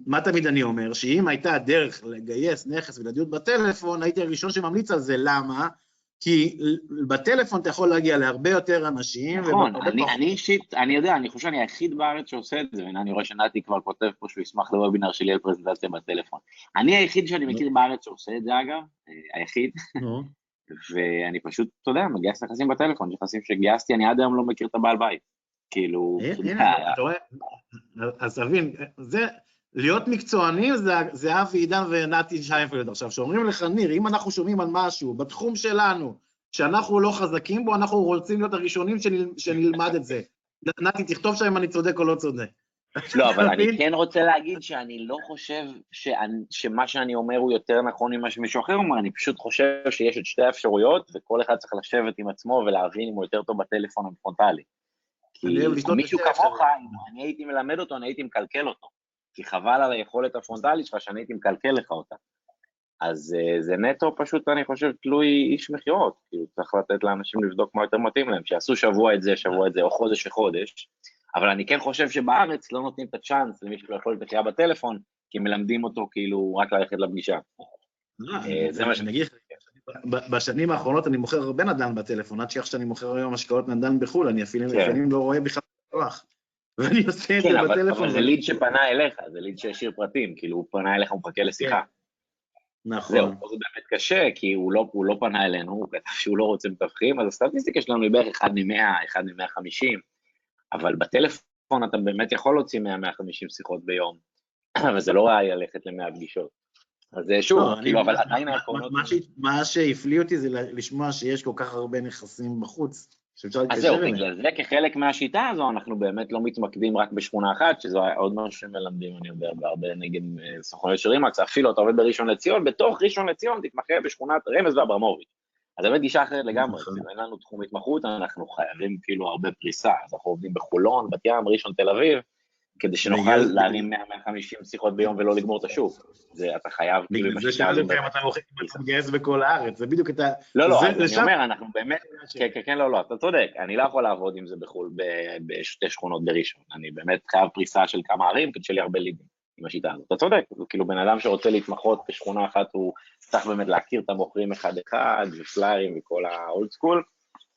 מה תמיד אני אומר? שאם הייתה דרך לגייס נכס ולדיות בטלפון, הייתי הראשון שממליץ על זה, למה? כי בטלפון אתה יכול להגיע להרבה יותר אנשים. נכון, אני, אני אישית, אני יודע, אני חושב שאני היחיד בארץ שעושה את זה, והנה אני רואה שנתי כבר כותב פה שהוא ישמח לוובינר שלי על פרזנטציה בטלפון. אני היחיד שאני מכיר בארץ שעושה את זה אגב, אה, היחיד, ואני פשוט, אתה יודע, מגייס נכסים בטלפון, נכסים שגייסתי, אני עד היום לא מכיר את הבעל בית. כאילו, הנה, אתה רואה, אז תבין, זה, להיות מקצוענים זה, זה אבי עידן ונתי שיינפלד. עכשיו, שאומרים לך, ניר, אם אנחנו שומעים על משהו בתחום שלנו, שאנחנו לא חזקים בו, אנחנו רוצים להיות הראשונים שנל, שנלמד את זה. נתי, תכתוב שם אם אני צודק או לא צודק. לא, אבל אני כן רוצה להגיד שאני לא חושב שאני, שמה שאני אומר הוא יותר נכון ממה שמישהו אחר אומר, אני פשוט חושב שיש את שתי האפשרויות, וכל אחד צריך לשבת עם עצמו ולהבין אם הוא יותר טוב בטלפון או בפרונטלי. כי מישהו כמוך, אם אני הייתי מלמד אותו, אני הייתי מקלקל אותו. כי חבל על היכולת הפרונטלית שלך שאני הייתי מקלקל לך אותה. אז uh, זה נטו פשוט, אני חושב, תלוי איש מכירות. כאילו, צריך לתת לאנשים לבדוק מה יותר מתאים להם, שיעשו שבוע את זה, שבוע את זה, או חודש וחודש. אבל אני כן חושב שבארץ לא נותנים את הצ'אנס למי שלא יכול לתחייה בטלפון, כי מלמדים אותו כאילו רק ללכת לפגישה. לא, אה, זה מה שאני אגיד. בשנים האחרונות אני מוכר הרבה נדל"ן בטלפון, עד שאיך שאני מוכר היום השקעות נדל"ן בחו"ל, אני אפילו כן. לא רואה בכלל כוח. ואני עושה את זה כן, בטלפון. אבל זה ליד שפנה אליך, זה ליד שהשאיר פרטים, כאילו הוא פנה אליך, הוא מחכה לשיחה. כן. נכון. זהו, זה באמת קשה, כי הוא לא, הוא לא פנה אלינו, הוא כתב שהוא לא רוצה מתווכים, אז הסטטיסטיקה שלנו היא בערך 1 מ-100, 1 מ-150, אבל בטלפון אתה באמת יכול להוציא 100-150 שיחות ביום, וזה לא ראי ללכת ל-100 פגישות. אז שוב, לא, כאילו, אבל עדיין העקרונות... מה שהפליא אותי זה לשמוע שיש כל כך הרבה נכסים בחוץ. שאפשר להתקשר אליהם. אז זהו, בגלל זה כחלק מהשיטה הזו אנחנו באמת לא מתמקדים רק בשכונה אחת, שזה עוד משהו שמלמדים, אני יודע, בהרבה נגד אה, סוכני של רימקס, אפילו אתה עובד בראשון לציון, בתוך ראשון לציון תתמחה בשכונת רמז ואברמוביץ'. אז באמת גישה אחרת לגמרי, נכון. אין לנו תחום התמחות, אנחנו חייבים כאילו הרבה פריסה, אז אנחנו עובדים בחולון, בת ים, ראשון, תל אביב, כדי שנוכל להרים 100-150 שיחות ביום ולא לגמור את השוק. זה, אתה חייב, כאילו, בגלל זה שאלתי אותך אם אתה מגייס בכל הארץ, זה בדיוק את ה... לא, לא, אני אומר, אנחנו באמת, כן, כן, כן, לא, לא, אתה צודק, אני לא יכול לעבוד עם זה בחו"ל בשתי שכונות בראשון, אני באמת חייב פריסה של כמה ערים, כדי שיהיה לי הרבה לידים עם השיטה הזאת. אתה צודק, כאילו בן אדם שרוצה להתמחות בשכונה אחת, הוא צריך באמת להכיר את המוכרים אחד-אחד, ופליירים וכל האולד סקול.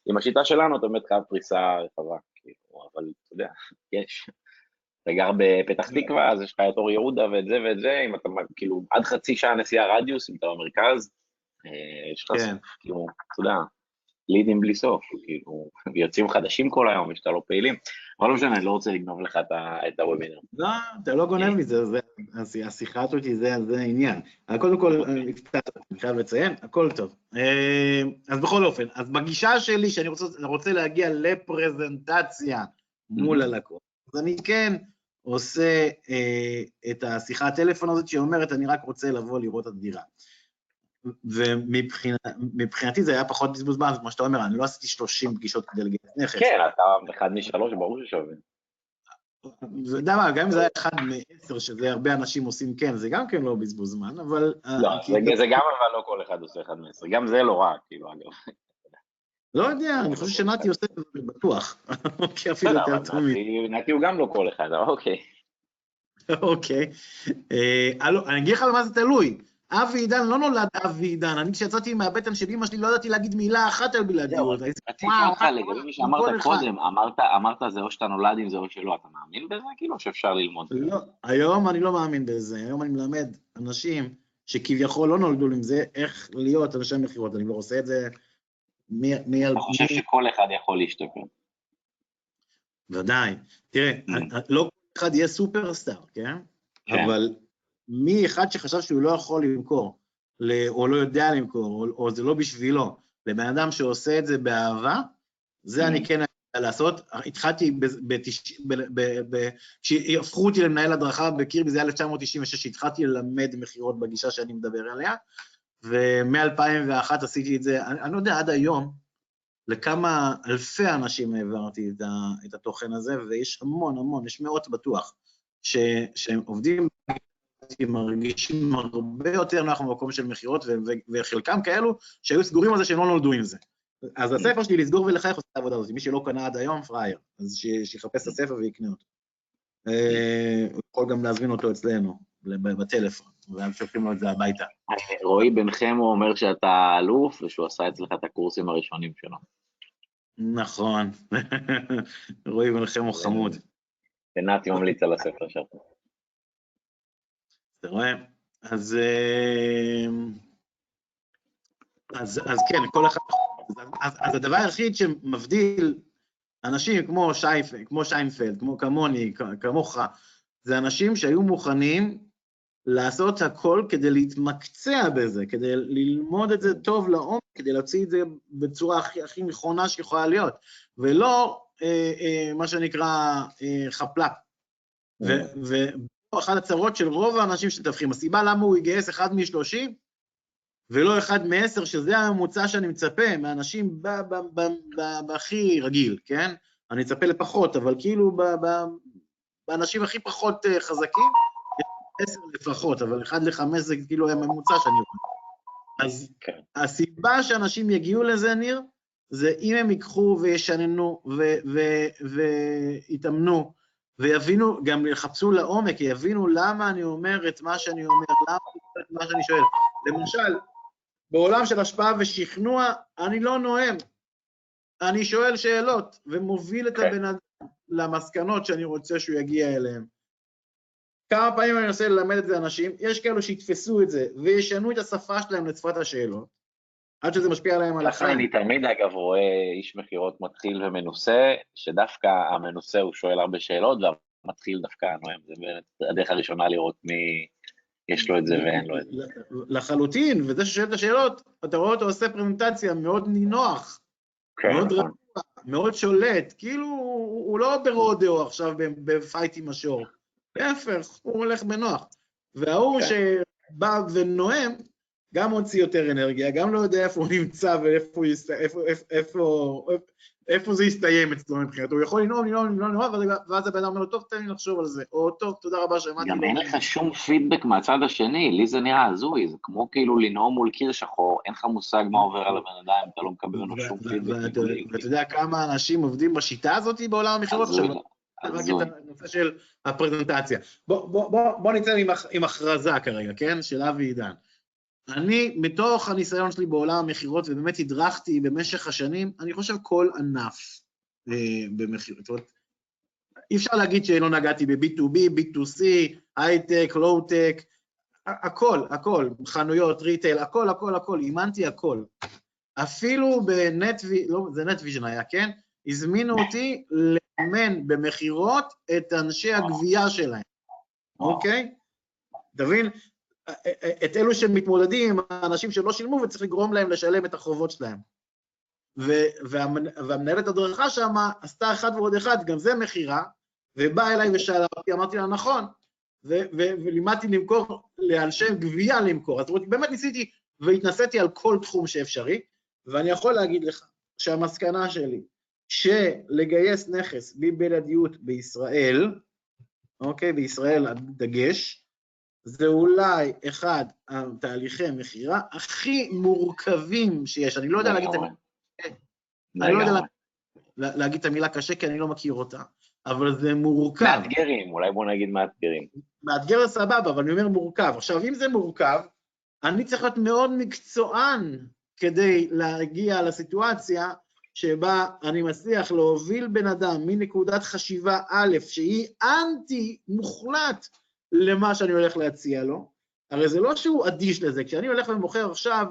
עם השיטה שלנו אתה באמת חייב פריסה רחבה, כאילו, אבל אתה יודע, יש. אתה גר בפתח תקווה, אז יש לך את אור יהודה ואת זה ואת זה, אם אתה כאילו עד חצי שעה נסיעה רדיוס, אם אתה במרכז, אה, יש לך, כן. כאילו, אתה יודע, לידים בלי סוף, כאילו, יוצאים חדשים כל היום, יש הלא פעילים, אבל לא משנה, אני לא רוצה לגנוב לך את הוובינר. לא, אתה לא גונב לי, זה, השיחה הזאת זה העניין. קודם כל, אני חייב לציין, הכל טוב. אה, אז בכל אופן, אז בגישה שלי, שאני רוצה להגיע לפרזנטציה מול הלקוח, אז אני כן עושה אה, את השיחת טלפון הזאת שאומרת, אני רק רוצה לבוא לראות את הדירה. ומבחינתי זה היה פחות בזבוז זמן, כמו שאתה אומר, אני לא עשיתי 30 פגישות כדי לגייס נכס. כן, אתה אחד משלוש, ברור ששווה. אתה יודע מה, גם אם זה היה אחד מעשר, שזה הרבה אנשים עושים כן, זה גם כן לא בזבוז זמן, אבל... אה, לא, זה גם אבל לא כל אחד עושה אחד מעשר, גם זה לא רע, כאילו, אגב. לא יודע, אני חושב שנתי עושה את זה בטוח. אוקיי, אפילו יותר טוב. נתי הוא גם לא כל אחד, אוקיי. אוקיי. אה, אני אגיד לך במה זה תלוי. אבי עידן לא נולד אבי עידן, אני כשיצאתי מהבטן של אמא שלי לא ידעתי להגיד מילה אחת על בלעדיות. רציתי אותך לגבי מי שאמרת קודם, אמרת זה או שאתה נולד עם זה או שלא, אתה מאמין בזה כאילו שאפשר ללמוד? לא, היום אני לא מאמין בזה, היום אני מלמד אנשים שכביכול לא נולדו עם זה, איך להיות אנשי מכירות, אני לא עושה את זה מי... אני חושב שכל אחד יכול להשתפר. ודאי. תראה, mm. לא כל אחד יהיה סופרסטאר, כן? כן? אבל מי אחד שחשב שהוא לא יכול למכור, או לא יודע למכור, או, זה לא בשבילו, לבן אדם שעושה את זה באהבה, זה אני mm. כן יודע לעשות. התחלתי, כשהפכו אותי למנהל הדרכה בקירבי, זה היה 1996, התחלתי ללמד מכירות בגישה שאני מדבר עליה, ומ-2001 עשיתי את זה, אני, אני לא יודע עד היום לכמה אלפי אנשים העברתי את, ה, את התוכן הזה, ויש המון המון, יש מאות בטוח, ש, שהם עובדים, מרגישים הרבה יותר נוח במקום של מכירות, וחלקם כאלו שהיו סגורים על זה שהם לא נולדו עם זה. אז הספר שלי, לסגור ולחייך, עושה את העבודה הזאת. מי שלא קנה עד היום, פראייר. אז שיחפש את הספר ויקנה אותו. אה, הוא יכול גם להזמין אותו אצלנו. בטלפון, והם שולחים לו את זה הביתה. רועי בן חמו אומר שאתה אלוף, ושהוא עשה אצלך את הקורסים הראשונים שלו. נכון, רועי בן חמו חמוד. ונתי ממליץ על הספר שלך. אתה רואה? אז, אה, אז, אז כן, כל אחד... אז, אז הדבר היחיד שמבדיל אנשים כמו, שייפ, כמו שיינפלד, כמו כמוני, כמוך, זה אנשים שהיו מוכנים לעשות הכל כדי להתמקצע בזה, כדי ללמוד את זה טוב לעומק, כדי להוציא את זה בצורה הכי, הכי נכונה שיכולה להיות, ולא אה, אה, מה שנקרא אה, חפלק. ופה אחת הצרות של רוב האנשים שמתווכים, הסיבה למה הוא יגייס אחד משלושים, ולא אחד מעשר, שזה הממוצע שאני מצפה מאנשים בהכי רגיל, כן? אני מצפה לפחות, אבל כאילו באנשים הכי פחות אה, חזקים, עשר לפחות, אבל אחד לחמש זה כאילו הממוצע שאני רואה. אז כן. הסיבה שאנשים יגיעו לזה, ניר, זה אם הם ייקחו וישננו ויתאמנו, ויבינו, גם יחפשו לעומק, יבינו למה אני אומר את מה שאני אומר, למה את מה שאני שואל. למשל, בעולם של השפעה ושכנוע, אני לא נואם, אני שואל שאלות ומוביל את כן. הבן אדם למסקנות שאני רוצה שהוא יגיע אליהן. כמה פעמים אני מנסה ללמד את זה לאנשים, יש כאלו שיתפסו את זה וישנו את השפה שלהם לשפת השאלות, עד שזה משפיע עליהם על החיים. אני תמיד, אגב, רואה איש מכירות מתחיל ומנוסה, שדווקא המנוסה הוא שואל הרבה שאלות, והמתחיל דווקא נואם. זה באמת הדרך הראשונה לראות מי יש לו את זה ואין לו את זה. לחלוטין, וזה ששואל את השאלות, אתה רואה אותו עושה פרזנטציה מאוד נינוח, כן, מאוד נכון. רגוע, מאוד שולט, כאילו הוא לא ברודאו עכשיו בפייט עם השור, להפך, הוא הולך בנוח. וההוא כן. שבא ונואם, גם מוציא יותר אנרגיה, גם לא יודע איפה הוא נמצא ואיפה הוא יסת... איפה, איפה, איפה, איפה זה יסתיים אצלו מבחינתו, הוא יכול לנאום, לנאום, לנאום, לנאום, ואז הבן אדם אומר לו, טוב, תן לי לחשוב על זה, או טוב, תודה רבה שמעתי. גם אין לך שום פידבק מהצד השני, לי זה נראה הזוי, זה כמו כאילו לנאום מול קיר שחור, אין לך מושג מה עובר על הבן אדם, אתה לא מקבל ממנו שום פידבק. ואתה יודע כמה אנשים עובדים בשיטה הזאת בעולם המכירות עכשיו? רק את הנושא של הפרזנטציה. בוא נצא עם הכרזה כרגע, כן? של אבי עידן. אני, מתוך הניסיון שלי בעולם המכירות, ובאמת הדרכתי במשך השנים, אני חושב כל ענף אה, במכירות. זאת אומרת, אי אפשר להגיד שלא נגעתי ב-B2B, B2C, הייטק, לואו-טק, הכל, הכל, חנויות, retail, הכל, הכל, הכל, אימנתי הכל. אפילו בנט, לא, זה נטוויז'ן היה, כן? הזמינו אותי לאמן במכירות את אנשי הגבייה שלהם, אוקיי? אתה מבין? את אלו שמתמודדים עם האנשים שלא שילמו וצריך לגרום להם לשלם את החובות שלהם. והמנהלת הדרכה שם עשתה אחד ועוד אחד, גם זה מכירה, ובאה אליי ושאלה אותי, אמרתי לה, נכון, ולימדתי למכור, לאנשי גבייה למכור. אומרת, באמת ניסיתי והתנסיתי על כל תחום שאפשרי, ואני יכול להגיד לך שהמסקנה שלי, שלגייס נכס בבלעדיות בישראל, אוקיי, בישראל הדגש, זה אולי אחד התהליכי מכירה הכי מורכבים שיש. אני לא יודע להגיד את המילה... אני לא יודע להגיד את המילה קשה, כי אני לא מכיר אותה, אבל זה מורכב. מאתגרים, אולי בוא נגיד מאתגרים. מאתגר סבבה, אבל אני אומר מורכב. עכשיו, אם זה מורכב, אני צריך להיות מאוד מקצוען כדי להגיע לסיטואציה שבה אני מצליח להוביל בן אדם מנקודת חשיבה א', שהיא אנטי מוחלט למה שאני הולך להציע לו. הרי זה לא שהוא אדיש לזה, כשאני הולך ומוכר עכשיו,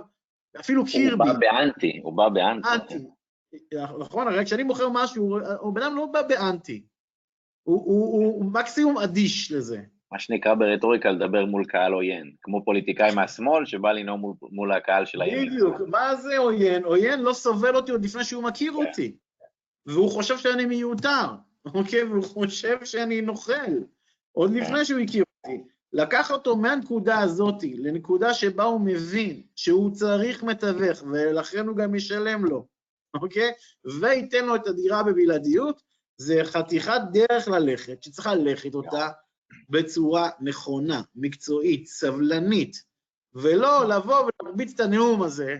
אפילו קירבי... הוא בא באנטי, הוא בא באנטי. אנטי. נכון, הרי כשאני מוכר משהו, הוא בן אדם לא בא באנטי. הוא, הוא, הוא, הוא מקסימום אדיש לזה. מה שנקרא ברטוריקה לדבר מול קהל עוין, כמו פוליטיקאי מהשמאל שבא לנאום מול, מול הקהל של הימין. בדיוק, מה זה עוין? עוין לא סובל אותי עוד לפני שהוא מכיר כן. אותי, והוא חושב שאני מיותר, אוקיי? והוא חושב שאני נוכל, עוד כן. לפני שהוא הכיר לקח אותו מהנקודה הזאת לנקודה שבה הוא מבין שהוא צריך מתווך, ולכן הוא גם ישלם לו, אוקיי? וייתן לו את הדירה בבלעדיות, זה חתיכת דרך ללכת, שצריך ללכת אותה בצורה נכונה, מקצועית, סבלנית, ולא לבוא ולהרביץ את הנאום הזה,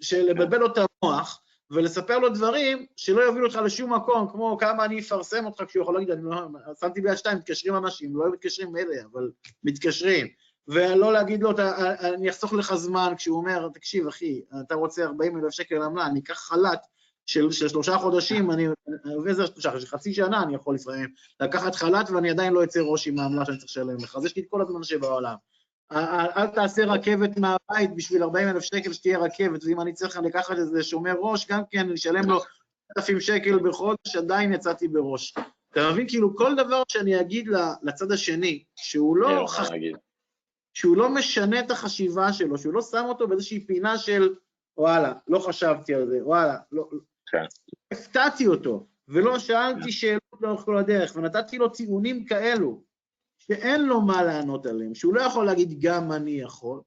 של לבלבל לו את המוח, ולספר לו דברים שלא יובילו אותך לשום מקום, כמו כמה אני אפרסם אותך כשהוא יכול להגיד, אני לא, שמתי ביד שתיים, מתקשרים אנשים, לא מתקשרים אלה, אבל מתקשרים. ולא להגיד לו, אני אחסוך לך זמן, כשהוא אומר, תקשיב, אחי, אתה רוצה 40 אלף שקל עמלה, אני אקח חל"ת של, של שלושה חודשים, אני, ואיזה שלושה, של חצי שנה אני יכול לפעמים לקחת חל"ת ואני עדיין לא אצא ראש עם העמלה שאני צריך לשלם לך, אז יש לי את כל הזמן שבעולם. אל תעשה רכבת מהבית בשביל 40 אלף שקל שתהיה רכבת, ואם אני צריך לקחת איזה שומר ראש, גם כן, אני אשלם לו 1,000 שקל בחודש, עדיין יצאתי בראש. אתה מבין? כאילו, כל דבר שאני אגיד לצד השני, שהוא לא, חש... שהוא לא משנה את החשיבה שלו, שהוא לא שם אותו באיזושהי פינה של, וואלה, לא חשבתי על זה, וואלה, לא... כן. הפתעתי אותו, ולא שאלתי. שאלות לאורך כל הדרך, ונתתי לו טיעונים כאלו, שאין לו מה לענות עליהם, שהוא לא יכול להגיד גם אני יכול.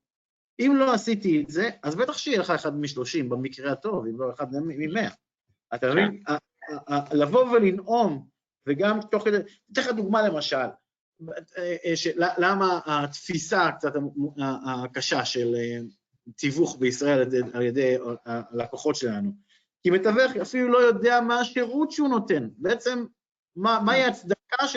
אם לא עשיתי את זה, אז בטח שיהיה לך אחד משלושים במקרה הטוב, אם לא אחד ממאה. אתה מבין? כן. לבוא ולנאום, וגם תוך כדי, אתן לך דוגמה למשל, אה, אה, למה התפיסה קצת הקשה של אה, תיווך בישראל על ידי הלקוחות שלנו. כי מתווך אפילו לא יודע מה השירות שהוא נותן, בעצם מהי ההצדקה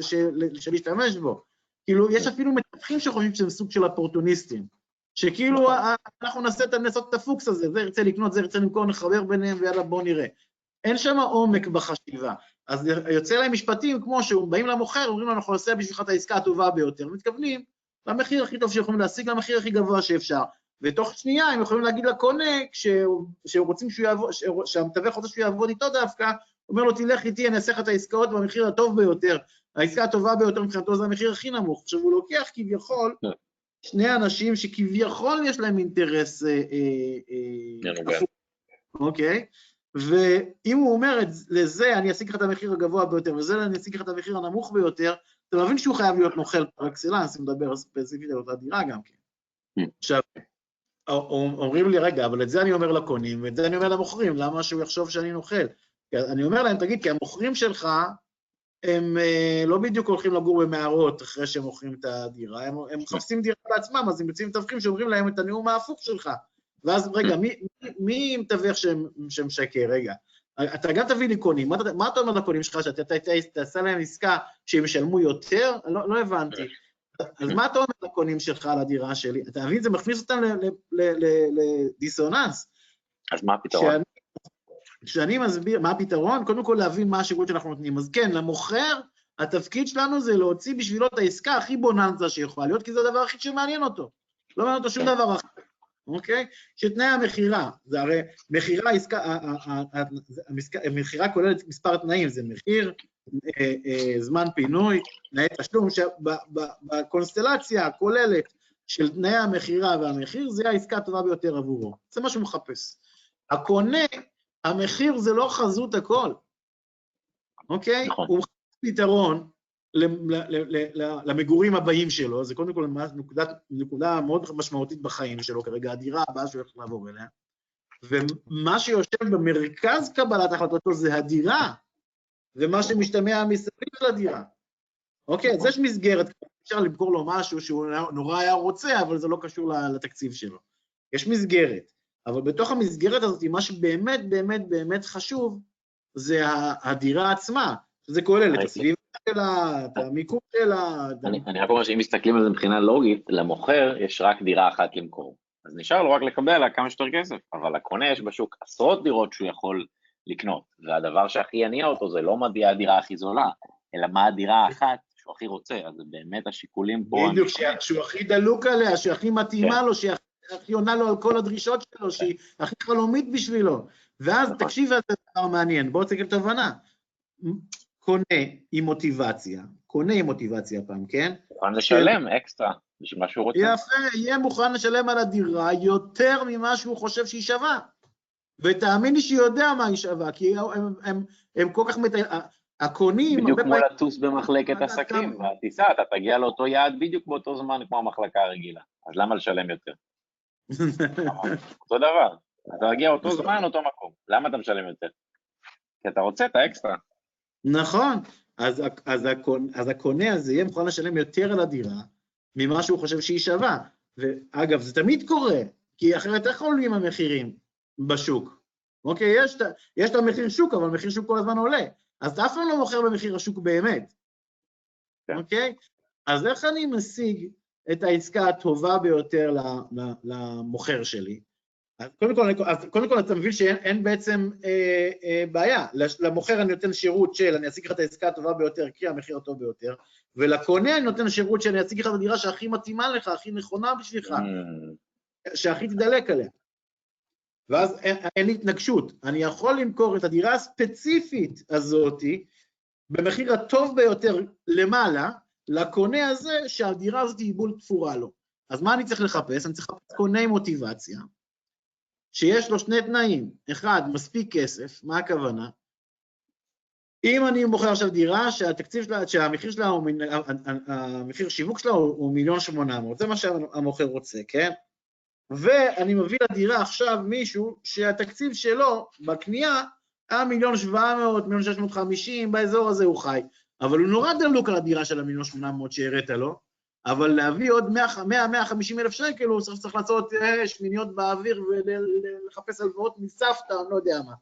של להשתמש בו. כאילו, יש אפילו מתווכים שחושבים שזה סוג של אופורטוניסטים, שכאילו נכון. אנחנו נעשה את הפוקס הזה, זה ירצה לקנות, זה ירצה למכור, נחבר ביניהם ויאללה בוא נראה. אין שם עומק בחשיבה. אז יוצא להם משפטים כמו שבאים למוכר, אומרים לו, אנחנו נעשה בשבילך את העסקה הטובה ביותר, מתכוונים למחיר הכי טוב שיכולים להשיג, למחיר הכי גבוה שאפשר. ותוך שנייה הם יכולים להגיד לקונה, כשרוצים שהוא יעבוד, שהמתווך רוצה שהוא יעבוד איתו דווקא, אומר לו, תלך איתי, אני אעשה לך את העסקאות במחיר הטוב ביותר. העסקה הטובה ביותר מבחינתו זה המחיר הכי נמוך. עכשיו, הוא לוקח כביכול כן. שני אנשים שכביכול יש להם אינטרס אה, אה, אה, אוקיי? ואם הוא אומר את לזה אני אשיג לך את המחיר הגבוה ביותר, וזה אני אשיג לך את המחיר הנמוך ביותר, אתה מבין שהוא חייב להיות נוכל פר אקסלנס, אם נדבר ספציפית על אותה דירה גם כן. כן. עכשיו, אומרים לי, רגע, אבל את זה אני אומר לקונים, ואת זה אני אומר למוכרים, למה שהוא יחשוב שאני נוכל? אני אומר להם, תגיד, כי המוכרים שלך, הם אה, לא בדיוק הולכים לגור במערות אחרי שהם מוכרים את הדירה, הם, הם מחפשים דירה בעצמם, אז הם יוצאים מתווכים שאומרים להם את הנאום ההפוך שלך. ואז, רגע, מי, מי מתווך שמשקר? רגע, אתה גם תביא לי קונים, מה, מה אתה אומר לקונים שלך, שאתה תעשה להם עסקה שהם ישלמו יותר? לא, לא הבנתי. אז מה אתה אומר לקונים שלך על הדירה שלי? אתה מבין, זה מכניס אותם לדיסוננס. אז מה הפתרון? כשאני מסביר, מה הפתרון? קודם כל להבין מה השירות שאנחנו נותנים. אז כן, למוכר, התפקיד שלנו זה להוציא בשבילו את העסקה הכי בוננזה שיכולה להיות, כי זה הדבר הכי שמעניין אותו. לא מעניין אותו שום דבר אחר. אוקיי? שתנאי המכירה, זה הרי מכירה, עסקה, המכירה כוללת מספר תנאים, זה מחיר, זמן פינוי, תנאי תשלום, שבקונסטלציה הכוללת של תנאי המכירה והמחיר, זה העסקה הטובה ביותר עבורו. זה מה שהוא מחפש. הקונה, המחיר זה לא חזות הכל, אוקיי? נכון. הוא מחפש פתרון למגורים הבאים שלו, זה קודם כל נקודה, נקודה מאוד משמעותית בחיים שלו כרגע, הדירה הבאה שהוא הולך לעבור אליה, ומה שיושב במרכז קבלת החלטתו זה הדירה, ומה שמשתמע מסביב לדירה. אוקיי, אז יש מסגרת, אפשר למכור לו משהו שהוא נורא היה רוצה, אבל זה לא קשור לתקציב שלו. יש מסגרת, אבל בתוך המסגרת הזאת, מה שבאמת באמת באמת חשוב, זה הדירה עצמה, שזה כולל את הסביבה שלה, את המיקום שלה. אני רק אומר שאם מסתכלים על זה מבחינה לוגית, למוכר יש רק דירה אחת למכור. אז נשאר לו רק לקבל עליה כמה שיותר כסף, אבל לקונה יש בשוק עשרות דירות שהוא יכול לקנות, והדבר שהכי יניע אותו זה לא מה תהיה הדירה הכי זולה, אלא מה הדירה האחת שהוא הכי רוצה, אז באמת השיקולים פה... בדיוק, שהוא הכי דלוק עליה, שהכי מתאימה כן. לו, שהיא הכי עונה לו על כל הדרישות שלו, שהיא הכי חלומית בשבילו. ואז נכון. תקשיב, זה דבר מעניין, בואו תסתכל את ההבנה. קונה עם מוטיבציה, קונה עם מוטיבציה פעם, כן? מוכן לשלם אקסטרה בשביל מה שהוא רוצה. יפה, יהיה מוכן לשלם על הדירה יותר ממה שהוא חושב שהיא שווה. ותאמין לי שהוא יודע מה היא שווה, כי הם, הם, הם, כל כך... מת... הקונים... בדיוק כמו לטוס במחלקת עסקים, והטיסה, אתה תגיע לאותו יעד בדיוק באותו זמן כמו המחלקה הרגילה. אז למה לשלם יותר? אותו דבר. אתה תגיע אותו זמן, אותו מקום. למה אתה משלם יותר? כי אתה רוצה את האקסטרה. נכון, אז, אז, הקונה, אז הקונה הזה יהיה מוכן לשלם יותר על הדירה ממה שהוא חושב שהיא שווה. ואגב, זה תמיד קורה, כי אחרת איך עולים המחירים בשוק? אוקיי? יש, יש את המחיר שוק, אבל מחיר שוק כל הזמן עולה. אז אתה אף פעם לא מוכר במחיר השוק באמת, כן. אוקיי? אז איך אני משיג את העסקה הטובה ביותר למוכר שלי? אז קודם כל, אז קודם כל אתה מבין שאין בעצם אה, אה, בעיה. למוכר אני נותן שירות של אני אשיג לך את העסקה הטובה ביותר, כי המחיר הטוב ביותר, ולקונה אני נותן שירות של אני אשיג לך את הדירה שהכי מתאימה לך, הכי נכונה בשבילך, mm. שהכי תדלק עליה. ואז אין, אין התנגשות. אני יכול למכור את הדירה הספציפית הזאתי במחיר הטוב ביותר למעלה, לקונה הזה שהדירה הזאת היא בול תפורה לו. אז מה אני צריך לחפש? אני צריך לחפש קונה מוטיבציה, שיש לו שני תנאים. אחד, מספיק כסף, מה הכוונה? אם אני מוכר עכשיו דירה שהתקציב שלה, שהמחיר שלה הוא, המחיר שיווק שלה הוא מיליון שמונה מאות, זה מה שהמוכר רוצה, כן? ואני מביא לדירה עכשיו מישהו שהתקציב שלו בקנייה היה מיליון שבע מאות, מיליון שש מאות חמישים, באזור הזה הוא חי. אבל הוא נורא דלוק על הדירה של המיליון שמונה מאות שהראית לו, אבל להביא עוד מאה, מאה חמישים אלף שקל, הוא צריך, צריך לעשות אה, שמיניות באוויר ולחפש הלוואות מסבתא, אני לא יודע מה.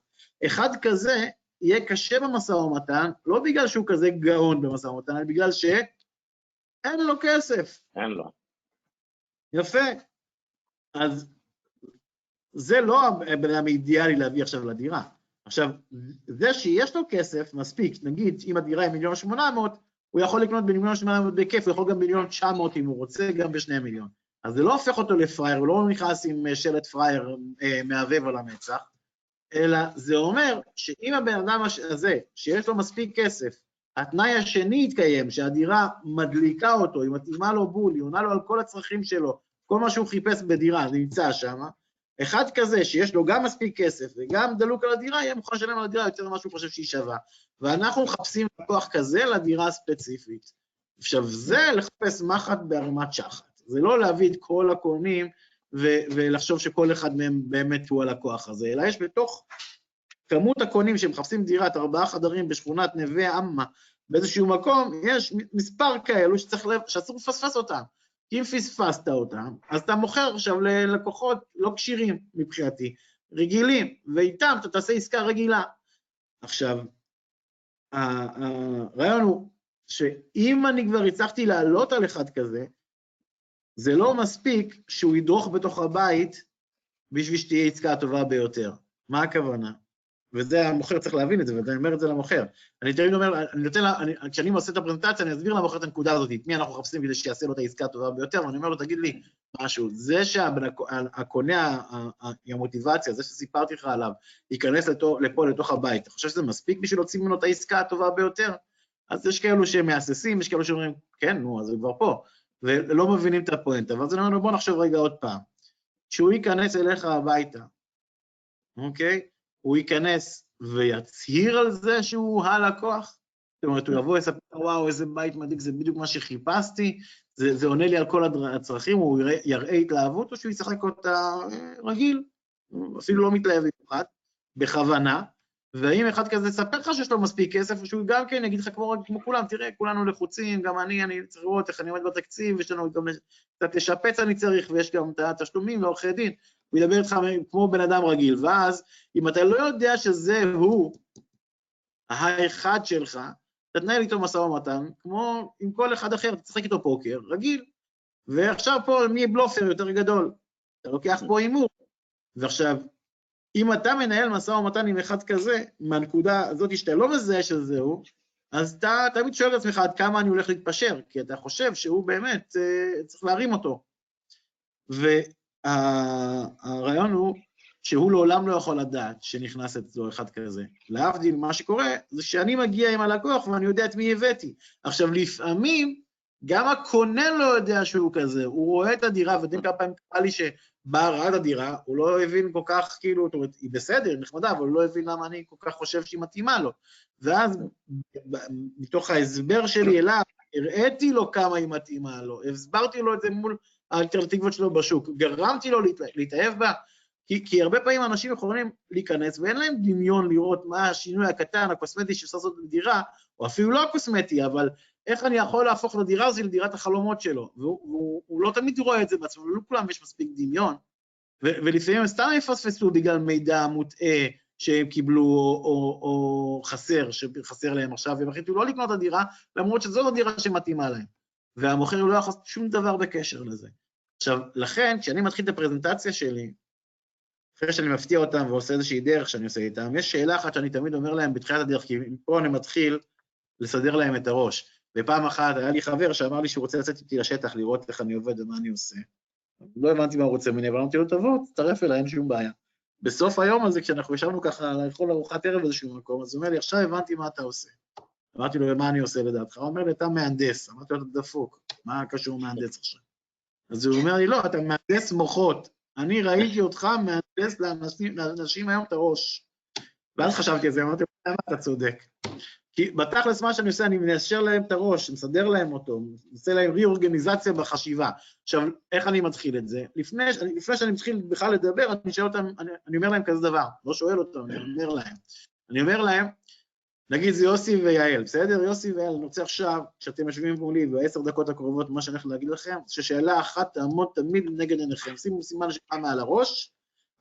אחד כזה יהיה קשה במשא ומתן, לא בגלל שהוא כזה גאון במשא ומתן, אלא בגלל שאין לו כסף. אין לו. יפה. אז זה לא הבן אדם האידיאלי להביא עכשיו לדירה. עכשיו, זה שיש לו כסף, מספיק, נגיד, אם הדירה היא מיליון שמונה מאות, הוא יכול לקנות במיליון שמונה מאות בכיף, הוא יכול גם מיליון תשע מאות אם הוא רוצה, גם בשני מיליון. אז זה לא הופך אותו לפראייר, הוא לא נכנס עם אה, שלט פראייר אה, מהבהב על המצח, אלא זה אומר שאם הבן אדם הזה, שיש לו מספיק כסף, התנאי השני יתקיים, שהדירה מדליקה אותו, היא מתאימה לו בול, היא עונה לו על כל הצרכים שלו, כל מה שהוא חיפש בדירה נמצא שם, אחד כזה שיש לו גם מספיק כסף וגם דלוק על הדירה, יהיה מוכן לשלם על הדירה יותר ממה שהוא חושב שהיא שווה. ואנחנו מחפשים לקוח כזה לדירה הספציפית. עכשיו, זה לחפש מחט בערימת שחת. זה לא להביא את כל הקונים ו- ולחשוב שכל אחד מהם באמת הוא הלקוח הזה, אלא יש בתוך כמות הקונים שמחפשים דירת ארבעה חדרים בשכונת נווה עמה באיזשהו מקום, יש מספר כאלו שצריך, שאסור לפספס אותם. אם פספסת אותם, אז אתה מוכר עכשיו ללקוחות לא כשירים מבחינתי, רגילים, ואיתם אתה תעשה עסקה רגילה. עכשיו, הרעיון הוא שאם אני כבר הצלחתי לעלות על אחד כזה, זה לא מספיק שהוא ידרוך בתוך הבית בשביל שתהיה עסקה הטובה ביותר. מה הכוונה? וזה המוכר צריך להבין את זה, ואני אומר את זה למוכר. אני תמיד אומר, אני נותן, אני, כשאני עושה את הפרזנטציה, אני אסביר למוכר את הנקודה הזאת, את מי אנחנו מחפשים כדי שיעשה לו את העסקה הטובה ביותר, ואני אומר לו, תגיד לי משהו, זה שהקונה, המוטיבציה, זה שסיפרתי לך עליו, ייכנס לפה, לפה לתוך הבית, אתה חושב שזה מספיק בשביל להוציא ממנו את העסקה הטובה ביותר? אז יש כאלו שמהססים, יש כאלו שאומרים, כן, נו, אז הוא כבר פה, ולא מבינים את הפואנטה, ואז אני אומר לו, בוא נחשוב רגע עוד פעם. כשהוא ייכנס אליך הביתה, אוקיי? הוא ייכנס ויצהיר על זה שהוא הלקוח? זאת אומרת, הוא יבוא ויספר, וואו, איזה בית מדאיג, זה בדיוק מה שחיפשתי, זה, זה עונה לי על כל הצרכים, הוא יראה, יראה התלהבות, או שהוא ישחק אותה אה, רגיל, אפילו לא מתלהב במיוחד, בכוונה, ואם אחד כזה יספר לך שיש לו מספיק כסף, או שהוא גם כן יגיד לך כמו, כמו כולם, תראה, כולנו לחוצים, גם אני, אני צריך לראות איך אני עומד בתקציב, יש לנו גם קצת לשפץ אני צריך, ויש גם את התשלומים לעורכי דין, הוא ידבר איתך כמו בן אדם רגיל, ואז אם אתה לא יודע שזה הוא האחד שלך, אתה תנהל איתו משא ומתן, כמו עם כל אחד אחר, תשחק איתו פוקר, רגיל. ועכשיו פה מי בלופר יותר גדול? אתה לוקח פה הימור. ועכשיו, אם אתה מנהל משא ומתן עם אחד כזה, מהנקודה הזאת שאתה לא מזהה שזה הוא, אז אתה תמיד שואל את עצמך עד כמה אני הולך להתפשר, כי אתה חושב שהוא באמת, אה, צריך להרים אותו. והרעיון הוא שהוא לעולם לא יכול לדעת שנכנס אצלו אחד כזה. להבדיל, מה שקורה זה שאני מגיע עם הלקוח ואני יודע את מי הבאתי. עכשיו, לפעמים גם הקונה לא יודע שהוא כזה, הוא רואה את הדירה, ואתם כמה פעמים קרה לי ראה את הדירה, הוא לא הבין כל כך, כאילו, זאת אומרת, היא בסדר, היא נחמדה, אבל הוא לא הבין למה אני כל כך חושב שהיא מתאימה לו. ואז מתוך ההסבר שלי אליו, הראיתי לו כמה היא מתאימה לו, הסברתי לו את זה מול האלטרנטיבות שלו בשוק, גרמתי לו להתאהב בה, כי, כי הרבה פעמים אנשים יכולים להיכנס ואין להם דמיון לראות מה השינוי הקטן, הקוסמטי שאפשר לעשות בדירה, או אפילו לא הקוסמטי, אבל איך אני יכול להפוך את הדירה הזו לדירת החלומות שלו? והוא הוא, הוא לא תמיד רואה את זה בעצמו, לא כולם יש מספיק דמיון, ולפעמים הם סתם יפספסו בגלל מידע מוטעה שהם קיבלו, או, או, או חסר, שחסר להם עכשיו, והם החליטו לא לקנות את הדירה, למרות שזאת הדירה שמתאימה להם. והמוכר לא יכול לעשות שום דבר בקשר לזה. עכשיו, לכן, כשאני מתחיל את הפרזנטציה שלי, אחרי שאני מפתיע אותם ועושה איזושהי דרך שאני עושה איתם, יש שאלה אחת שאני תמיד אומר להם בתחילת הדרך, כי פה אני מתחיל לסדר להם את הראש. ופעם אחת היה לי חבר שאמר לי שהוא רוצה לצאת איתי לשטח, לראות איך אני עובד ומה אני עושה. לא הבנתי מה הוא רוצה ממני, אבל אמרתי לו, תבוא, תצטרף אליי, אין שום בעיה. בסוף היום הזה, כשאנחנו ישבנו ככה לאכול ארוחת ערב באיזשהו מקום, אז הוא אומר לי, עכשיו הבנתי מה אתה עושה. אמרתי לו, ומה אני עושה לדעתך? הוא אומר לי, אתה מהנדס. אמרתי לו, אתה דפוק, מה קשור מהנדס עכשיו? אז הוא אומר לי, לא, אתה מהנדס מוחות. אני ראיתי אותך מהנדס לאנשים, לאנשים היום את הראש. ואז חשבתי על זה, אמרתי, למה אתה צודק? כי בתכלס מה שאני עושה, אני מיישר להם את הראש, מסדר להם אותו, עושה להם ריאורגניזציה בחשיבה. עכשיו, איך אני מתחיל את זה? לפני, לפני שאני מתחיל בכלל לדבר, אני שואל אותם, אני, אני אומר להם כזה דבר, לא שואל אותם, אני אומר להם. אני אומר להם, נגיד זה יוסי ויעל, בסדר? יוסי ויעל, אני רוצה עכשיו, כשאתם יושבים מולי בעשר דקות הקרובות, מה שאני הולך להגיד לכם, ששאלה אחת תעמוד תמיד נגד עיניכם. שימו סימן שאלה מעל הראש,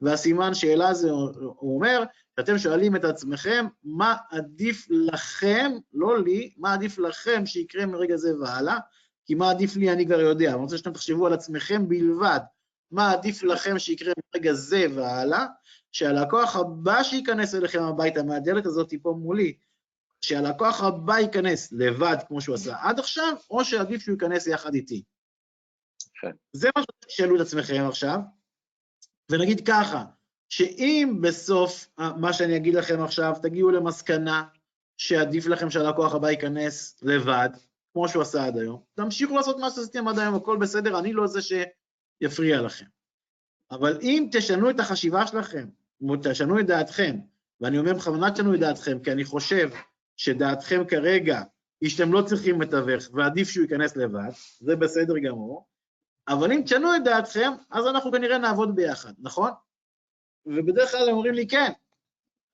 והסימן שאלה הזה, הוא אומר, שאתם שואלים את עצמכם, מה עדיף לכם, לא לי, מה עדיף לכם שיקרה מרגע זה והלאה, כי מה עדיף לי אני כבר יודע. אני רוצה שאתם תחשבו על עצמכם בלבד, מה עדיף לכם שיקרה מרגע זה והלאה, שהלקוח הבא שייכנס אליכם הביתה מהדלת הזאת פה מולי, שהלקוח הבא ייכנס לבד, כמו שהוא עשה עד עכשיו, או שעדיף שהוא ייכנס יחד איתי. כן. זה מה שתשאלו את עצמכם עכשיו, ונגיד ככה, שאם בסוף מה שאני אגיד לכם עכשיו, תגיעו למסקנה שעדיף לכם שהלקוח הבא ייכנס לבד, כמו שהוא עשה עד היום, תמשיכו לעשות מה שעשיתם עד היום, הכל בסדר, אני לא זה שיפריע לכם. אבל אם תשנו את החשיבה שלכם, תשנו את דעתכם, ואני אומר בכוונה תשנו את דעתכם, כי אני חושב שדעתכם כרגע היא שאתם לא צריכים מתווך ועדיף שהוא ייכנס לבד, זה בסדר גמור, אבל אם תשנו את דעתכם, אז אנחנו כנראה נעבוד ביחד, נכון? ובדרך כלל הם אומרים לי כן.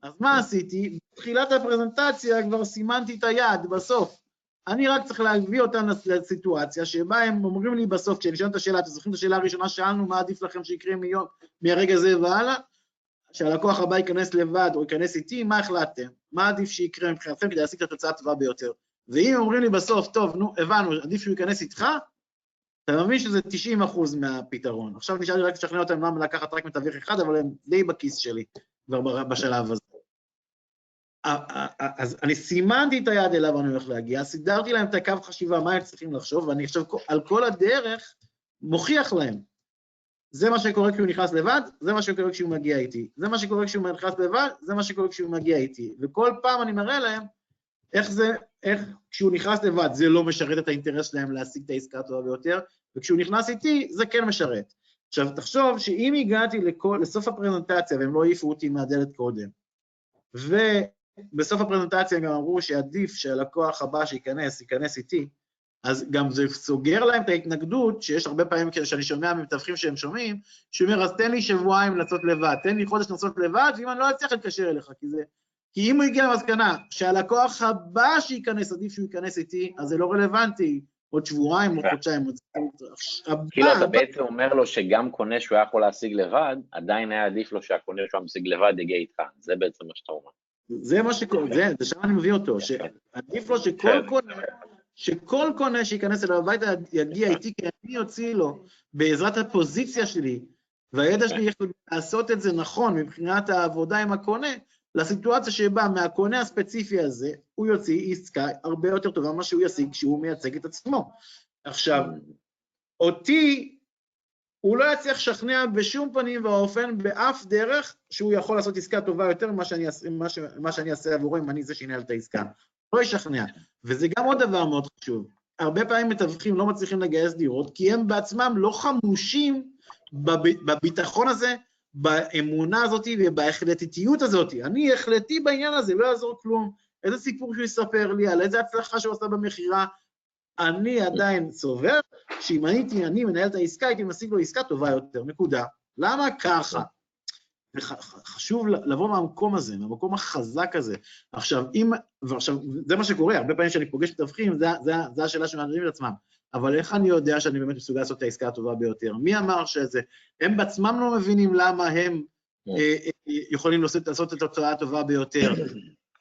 אז מה עשיתי? בתחילת הפרזנטציה כבר סימנתי את היעד בסוף. אני רק צריך להביא אותם לסיטואציה שבה הם אומרים לי בסוף, כשאני שואל את השאלה, אתם זוכרים את השאלה הראשונה שאלנו, מה עדיף לכם שיקרה מיום, מהרגע זה והלאה? שהלקוח הבא ייכנס לבד או ייכנס איתי, מה החלטתם? מה עדיף שיקרה מבחינתכם כדי להשיג את התוצאה הטובה ביותר? ואם אומרים לי בסוף, טוב, נו, הבנו, עדיף שהוא ייכנס איתך, אתה מבין שזה 90 אחוז מהפתרון. עכשיו נשאר לי רק לשכנע אותם למה לקחת רק מתווך אחד, אבל הם די בכיס שלי כבר בשלב הזה. אז אני סימנתי את היעד אליו אני הולך להגיע, סידרתי להם את הקו חשיבה, מה הם צריכים לחשוב, ואני עכשיו על כל הדרך מוכיח להם. זה מה שקורה כשהוא נכנס לבד, זה מה שקורה כשהוא מגיע איתי. זה מה שקורה כשהוא נכנס לבד, זה מה שקורה כשהוא מגיע איתי. וכל פעם אני מראה להם איך זה, איך כשהוא נכנס לבד זה לא משרת את האינטרס שלהם להשיג את העסקה הטובה ביותר, וכשהוא נכנס איתי זה כן משרת. עכשיו, תחשוב שאם הגעתי לכל, לסוף הפרזנטציה והם לא העיפו אותי מהדלת קודם, ובסוף הפרזנטציה הם גם אמרו שעדיף שהלקוח הבא שייכנס, ייכנס איתי, אז גם זה סוגר להם את ההתנגדות, שיש הרבה פעמים כאלה שאני שומע ממתווכים שהם שומעים, שאומר, אז תן לי שבועיים לצאת לבד, תן לי חודש לצאת לבד, ואם אני לא אצליח להתקשר אליך, כי זה... כי אם הוא הגיע למסקנה שהלקוח הבא שייכנס, עדיף שהוא ייכנס איתי, אז זה לא רלוונטי. עוד שבועיים, עוד חודשיים, עוד... כאילו אתה בעצם אומר לו שגם קונה שהוא היה יכול להשיג לבד, עדיין היה עדיף לו שהקונה שהוא משיג לבד יגיע איתך, זה בעצם מה שאתה אומר. זה מה שקורה, זה, זה שם אני מביא אותו, שעדיף לו שכל כן. קונה, שכל קונה שייכנס אליו הביתה יגיע איתי, כי אני אוציא לו, בעזרת הפוזיציה שלי, והידע שלי איך לעשות את זה נכון מבחינת העבודה עם הקונה, לסיטואציה שבה מהקונה הספציפי הזה, הוא יוציא עסקה הרבה יותר טובה ממה שהוא ישיג כשהוא מייצג את עצמו. עכשיו, אותי, הוא לא יצליח לשכנע בשום פנים ואופן, באף דרך, שהוא יכול לעשות עסקה טובה יותר ממה שאני, מה מה שאני אעשה עבורו אם אני זה שינהל את העסקה. לא ישכנע. וזה גם עוד דבר מאוד חשוב. הרבה פעמים מתווכים לא מצליחים לגייס דירות, כי הם בעצמם לא חמושים בביטחון הזה באמונה הזאת ובהחלטיות הזאת. אני החלטי בעניין הזה, לא יעזור כלום. איזה סיפור שהוא יספר לי, על איזה הצלחה שהוא עשה במכירה, אני עדיין סובר שאם הייתי, אני מנהל את העסקה, הייתי משיג לו עסקה טובה יותר, נקודה. למה ככה? חשוב לבוא מהמקום הזה, מהמקום החזק הזה. עכשיו, אם, ועכשיו, זה מה שקורה, הרבה פעמים כשאני פוגש מתווכים, זו השאלה שמעניינים את עצמם. אבל איך אני יודע שאני באמת מסוגל לעשות את העסקה הטובה ביותר? מי אמר שזה? הם בעצמם לא מבינים למה הם כן. אה, יכולים לעשות, לעשות את התוצאה הטובה ביותר.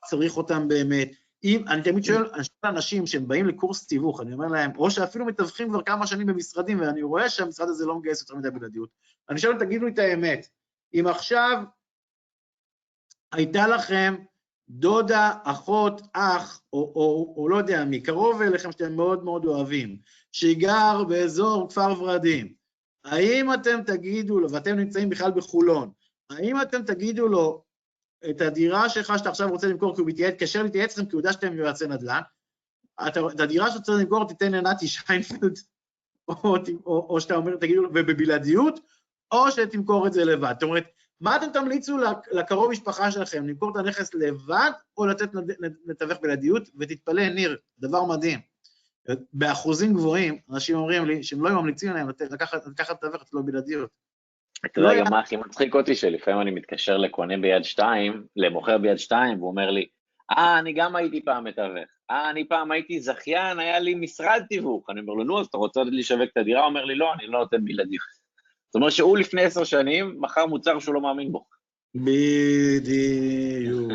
צריך אותם באמת. אם, אני תמיד שואל אנשים שהם באים לקורס תיווך, אני אומר להם, או שאפילו מתווכים כבר כמה שנים במשרדים, ואני רואה שהמשרד הזה לא מגייס יותר מדי בלעדיות. אני שואל, תגידו לי את האמת, אם עכשיו הייתה לכם דודה, אחות, אח, או, או, או, או לא יודע מי, קרוב אליכם שאתם מאוד מאוד אוהבים, שגר באזור כפר ורדים, האם אתם תגידו לו, ואתם נמצאים בכלל בחולון, האם אתם תגידו לו, את הדירה שלך שאתה עכשיו רוצה למכור, כי הוא מתקשר להתייעץ לכם, כי הוא יודע שאתם יועצי נדל"ן, את הדירה שאתה רוצה למכור תיתן לנתי שיינפלד, או, או, או שאתה אומר, תגידו, ובבלעדיות, או שתמכור את זה לבד. זאת אומרת, מה אתם תמליצו לקרוב משפחה שלכם, למכור את הנכס לבד, או לתת לתווך בלעדיות? ותתפלא, ניר, דבר מדהים. באחוזים גבוהים, אנשים אומרים לי שהם לא ממליצים להם לקחת את לא בלעדיות. אתה יודע גם מה הכי מצחיק אותי, שלפעמים אני מתקשר לקונה ביד שתיים, למוכר ביד שתיים, והוא אומר לי, אה, אני גם הייתי פעם מתווך. אה, אני פעם הייתי זכיין, היה לי משרד תיווך. אני אומר לו, נו, אז אתה רוצה לשווק את הדירה? הוא אומר לי, לא, אני לא נותן בלעדיות. זאת אומרת שהוא לפני עשר שנים מכר מוצר שהוא לא מאמין בו. בדיוק.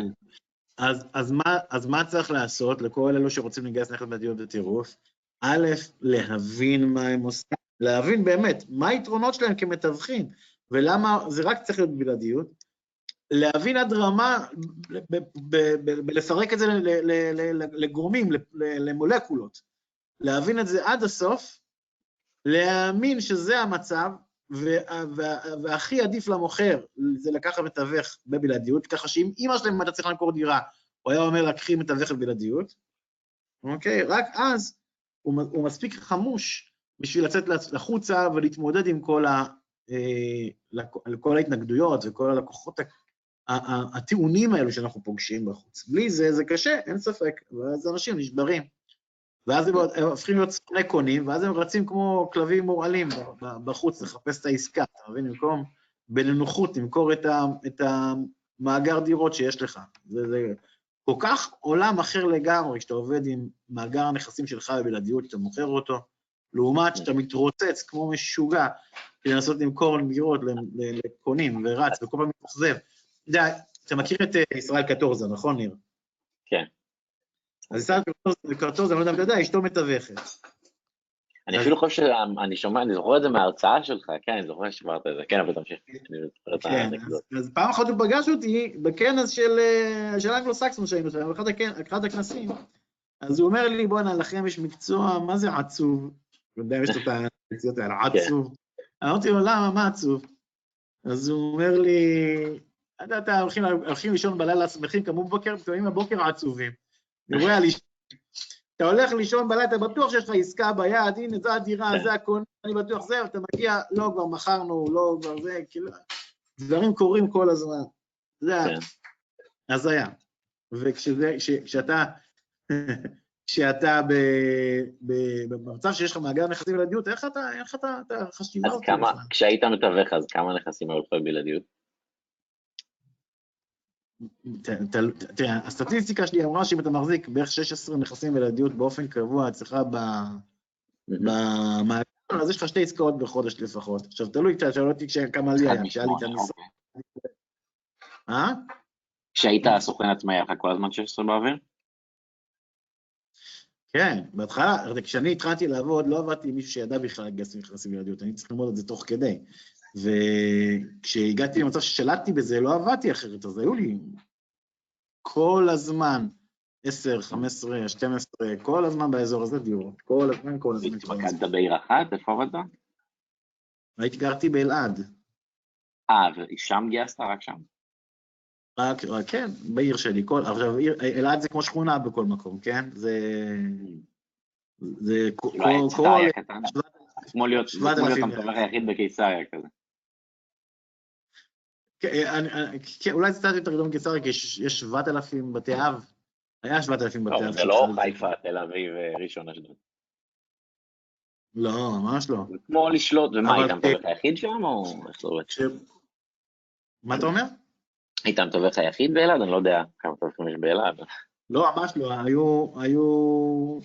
אז, אז, מה, אז מה צריך לעשות לכל אלו שרוצים לגייס נכס בדיוק בטירוף? א', להבין מה הם עושים, להבין באמת מה היתרונות שלהם כמתווכים, ולמה זה רק צריך להיות בלעדיות, להבין עד רמה, לפרק את זה לגורמים, למולקולות, להבין את זה עד הסוף, להאמין שזה המצב, והכי עדיף למוכר זה לקחת מתווך בבלעדיות, ככה שאם אימא שלהם הייתה צריכה למכור דירה, הוא היה אומר, לקחי מתווך בבלעדיות, אוקיי? רק אז הוא, הוא מספיק חמוש בשביל לצאת לחוצה ולהתמודד עם כל, ה, אה, כל ההתנגדויות וכל הלקוחות הטיעונים האלו שאנחנו פוגשים בחוץ. בלי זה, זה קשה, אין ספק, ואז אנשים נשברים. ואז הם הופכים להיות ספרי קונים, ואז הם רצים כמו כלבים מורעלים בחוץ לחפש את העסקה, אתה מבין? במקום בנוחות למכור את, את המאגר דירות שיש לך. זה, זה כל כך עולם אחר לגמרי, כשאתה עובד עם מאגר הנכסים שלך בבלעדיות, שאתה מוכר אותו, לעומת שאתה מתרוצץ כמו משוגע כדי לנסות למכור דירות לקונים ורץ וכל פעם מתאכזב. אתה יודע, אתה מכיר את אה, ישראל קטורזה, נכון, ניר? כן. אז ישראל קטורזה, אני לא יודע אם אתה יודע, אשתו מתווכת. אני אפילו חושב שאני שומע, אני זוכר את זה מההרצאה שלך, כן, אני זוכר ששמרת את זה, כן, אבל תמשיך. כן, אז פעם אחת הוא פגש אותי בכנס של אה, אנגלו-סקסון שהיינו שם, באחד הכנסים, אז הוא אומר לי, בואנה, לכם יש מקצוע, מה זה עצוב? אתה יודע, יש את המקצועות האלה, כן. עצוב. אמרתי לו, למה, מה עצוב? אז הוא אומר לי, אתה יודע, הולכים לישון בלילה שמחים כמו בבוקר, פתאום בבוקר עצובים. רואה על אתה הולך לישון בלילה, אתה בטוח שיש לך עסקה ביד, הנה, זו הדירה, כן. זה הקונה, אני בטוח זה, אתה מגיע, לא, כבר מכרנו, לא, כבר זה, כאילו, דברים קורים כל הזמן. זה כן. הזיה. וכשאתה, כשאתה במצב שיש לך מאגר נכסים בלעדיות, איך אתה, איך אתה, אתה חשיבה אז כמה, כשהיית מתווך, אז כמה נכסים היו לך בבלעדיות? תראה, הסטטיסטיקה שלי אמרה שאם אתה מחזיק בערך 16 נכסים בלעדיות באופן קבוע אצלך במאגר, אז יש לך שתי עסקאות בחודש לפחות. עכשיו, תלוי, אתה שואל אותי כמה לי היה, לי את המשרד. אה? כשהיית סוכן עצמאי, היה לך כל הזמן 16 באוויר? כן, בהתחלה, כשאני התחלתי לעבוד, לא עבדתי עם מישהו שידע בכלל לגייס נכסים בלעדיות, אני צריך ללמוד את זה תוך כדי. וכשהגעתי למצב ששלטתי בזה, לא עבדתי אחרת, אז היו לי כל הזמן 10, 15, 12, כל הזמן באזור הזה דירות, כל הזמן, כל הזמן. התמקדת בעיר אחת? איפה עבדת? הייתי גרתי באלעד. אה, ושם גייסת? רק שם? רק, רק, כן, בעיר שלי. כל, עכשיו, אלעד זה כמו שכונה בכל מקום, כן? זה... זה כל... כל... כמו להיות המתווך היחיד בקיסריה כזה. כן, כן, אולי זה קצת יותר גדול מקיסריה, כי יש 7,000 בתי אב. היה 7,000 בתי אב. זה לא חיפה, תל אביב, ראשון אשדוד. לא, ממש לא. כמו לשלוט, ומה, היית המתווך היחיד שם, או איך זה עובד? מה אתה אומר? היית המתווך היחיד באלעד? אני לא יודע כמה מתווכים יש באלעד. לא, ממש לא, היו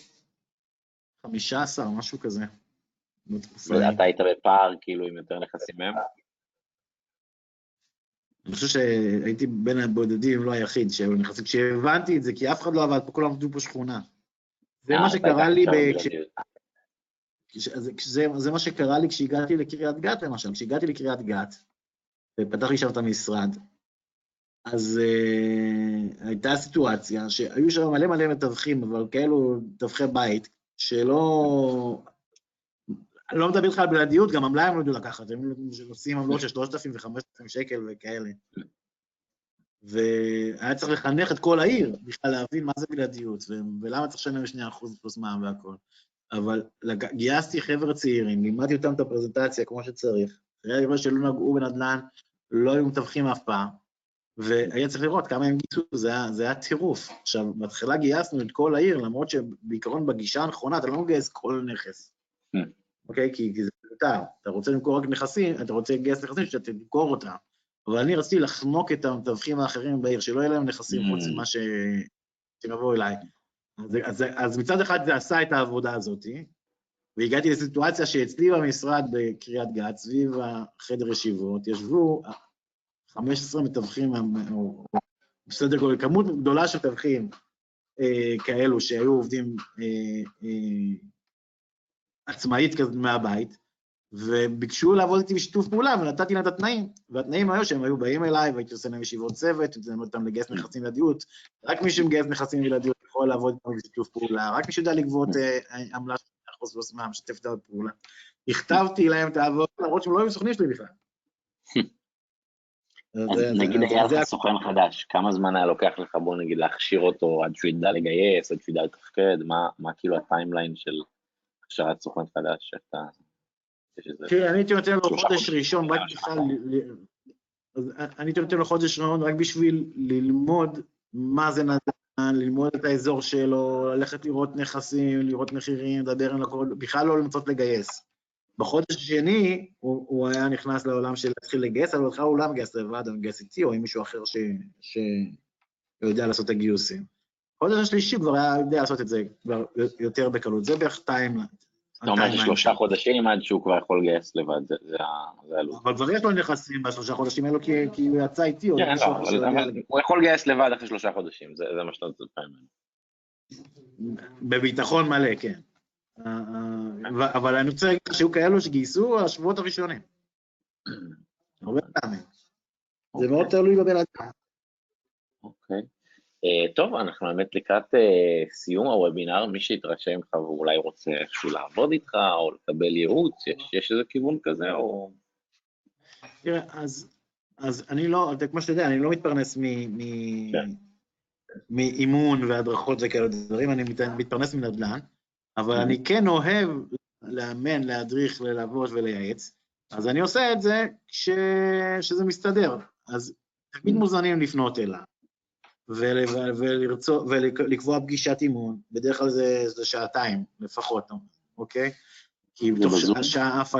15, משהו כזה. ואתה היית בפער, כאילו, עם יותר נכסים מהם? אני חושב שהייתי בין הבודדים, אם לא היחיד, שהיו נכנסים. כשהבנתי את זה, כי אף אחד לא עבד פה, כולם עבדו פה שכונה. זה אה, מה שקרה לי. כש- זה, מה שקרה לי כשהגעתי לקריית גת, למשל. כשהגעתי לקריית גת, ופתחתי שם את המשרד, אז uh, הייתה סיטואציה שהיו שם מלא מלא מתווכים, אבל כאלו מתווכי בית, שלא... לא מדבר איתך על בלעדיות, גם המלאי הם לא ידעו לקחת, הם עושים עמלות של 3,000 ו-5,000 שקל וכאלה. והיה צריך לחנך את כל העיר בכלל להבין מה זה בלעדיות, ולמה צריך לשלם 2% פלוס מע"מ והכל. אבל גייסתי חבר'ה צעירים, לימדתי אותם את הפרזנטציה כמו שצריך. חבר'ה שלא נגעו בנדל"ן, לא היו מתווכים אף פעם, והיה צריך לראות כמה הם גייסו, זה היה, זה היה טירוף. עכשיו, בהתחלה גייסנו את כל העיר, למרות שבעיקרון בגישה הנכונה אתה לא מגייס כל נכס, Mm. אוקיי? כי, כי זה מיותר. אתה רוצה למכור רק נכסים, אתה רוצה לגייס נכסים שאתה תמכור אותם. אבל אני רציתי לחנוק את המתווכים האחרים בעיר, שלא יהיה להם נכסים Mm. חוץ ממה ש... שיבואו אליי. אז, אז, אז מצד אחד זה עשה את העבודה הזאת, והגעתי לסיטואציה שאצלי במשרד בקריית גת, סביב החדר ישיבות, ישבו 15 מתווכים, או בסדר גודל, כמות גדולה של מתווכים אה, כאלו שהיו עובדים אה, אה, עצמאית כזה מהבית, וביקשו לעבוד איתי בשיתוף פעולה, ונתתי להם את התנאים. והתנאים היו שהם היו באים אליי, והייתי עושה להם ישיבות צוות, הייתי ללמד אותם לגייס נכסים בלעדיות. רק מי שמגייס נכסים בלעדיות יכול לעבוד איתנו בשיתוף פעולה, רק מי שיודע לגבות אה, עמלה של 100% פלוס מע"מ, משתף איתם פעולה. הכתבתי להם את העבודה, למרות שהם לא היו סוכנים שלי בכלל. נגיד היה לך סוכן חדש, כמה זמן היה לוקח לך, בוא נגיד, להכשיר אותו עד שהוא ידע לגייס, עד שהוא ידע לתפקד, מה כאילו ה timeline של הכשרת סוכן חדש, שאתה... תראה, אני הייתי נותן לו חודש. ראשון רק בכלל, אני הייתי נותן לו חודש ראשון רק בשביל ללמוד מה זה נדל"ן, ללמוד את האזור שלו, ללכת לראות נכסים, לראות מחירים, לדבר עם הכל, בכלל לא לנסות לגייס. בחודש השני הוא, הוא היה נכנס לעולם של להתחיל לגייס, אבל בכלל הוא לא מגייס לבד, הוא מגייס איתי או עם מישהו אחר ש- שיודע לעשות את הגיוסים. בחודש השלישי כבר היה יודע לעשות את זה כבר יותר בקלות, זה בערך טיים. אתה אומר ששלושה חודשים עד שהוא כבר יכול לגייס לבד, זה- העלות. אבל כבר יש לו נכסים בשלושה חודשים האלו, כי, הוא יצא איתי, כן, לא, אבל. הוא יכול לגייס לבד אחרי שלושה חודשים, זה מה שאתה מצפה ממנו. בביטחון מלא, כן. אה, אה, אבל אני רוצה להגיד שהיו כאלו שגייסו השבועות הראשונים. הרבה פעמים. זה מאוד תלוי בבן אדם. אוקיי. אה, טוב, אנחנו באמת לקראת אה, סיום הוובינר, מי שיתרשם ממך ואולי רוצה איכשהו לעבוד איתך או לקבל ייעוץ, יש- יש איזה כיוון כזה או... תראה, אז, אז אני לא, אתה- כמו שאתה יודע, אני לא מתפרנס מ, מ, כן. מאימון והדרכות וכאלה דברים, אני מת, מתפרנס מנדל"ן, אבל. אני כן אוהב לאמן, להדריך, ללוות ולייעץ, אז אני עושה את זה כש, שזה מסתדר. אז תמיד. מוזמנים לפנות אליי, ול, ולרצות, ולקבוע פגישת אימון, בדרך כלל זה, זה שעתיים לפחות, אוקיי? כי בתוך? שעה, אף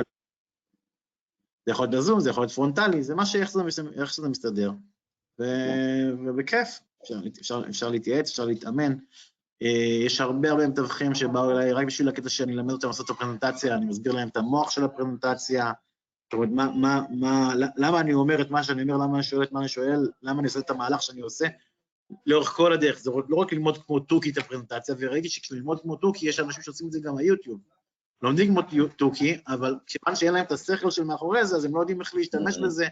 זה יכול להיות בזום, זה יכול להיות פרונטלי, זה מה שאיך שזה, איך שזה מסתדר. ובכיף, אפשר להתייעץ, אפשר להתאמן. אה, יש הרבה הרבה מתווכים שבאו אליי רק בשביל הקטע שאני אלמד אותם לעשות את הפרזנטציה, אני מסביר להם את המוח של הפרזנטציה, זאת אומרת, מה, מה, מה, למה אני אומר את מה שאני אומר, למה אני שואל את מה אני שואל, למה אני עושה את המהלך שאני עושה, לאורך כל הדרך, זה לא רק ללמוד כמו תוכי את הפרזנטציה, וראיתי שכשללמוד כמו תוכי, יש אנשים שעושים את זה גם ביוטיוב. לומדים כמו תוכי, אבל כיוון שאין להם את השכל של מאחורי זה, אז הם לא יודעים איך להשתמש בזה,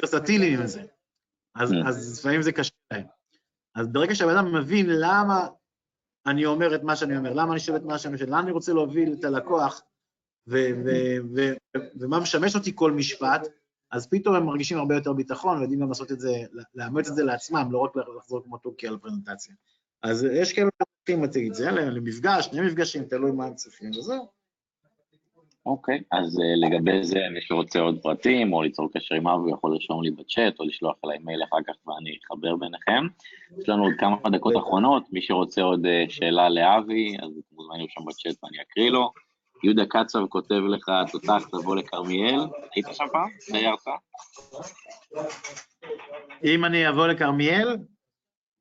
ורסטיליים עם זה. אז, Mm. אז לפעמים זה קשה להם. אז ברגע שהבן אדם מבין למה אני אומר את מה שאני אומר, למה אני שואל את מה שאני שואל, לאן אני רוצה להוביל את הלקוח, ומה משמש אותי כל משפט, אז פתאום הם מרגישים הרבה יותר ביטחון, ויודעים גם לעשות את זה, לאמץ את זה לעצמם, לא רק לחזור כמו תוכי על הפרזנטציה. אז יש כאלה שצריכים להציג את זה, למפגש, שני מפגשים, תלוי מה הם צריכים, וזהו. אוקיי, אז אה, לגבי זה, מי שרוצה עוד פרטים, או ליצור קשר עם אבי, יכול לרשום לי בצ'אט, או לשלוח אליי מייל אחר כך ואני אחבר ביניכם. יש לנו עוד כמה דקות אחרונות, מי שרוצה עוד אה, שאלה לאבי, אז מוזמנים לרשום בצ'אט ואני אקריא לו. יהודה קצב כותב לך, תותח, תבוא לכרמיאל. היית שם פעם? בהרצאה? אם אני אבוא לכרמיאל,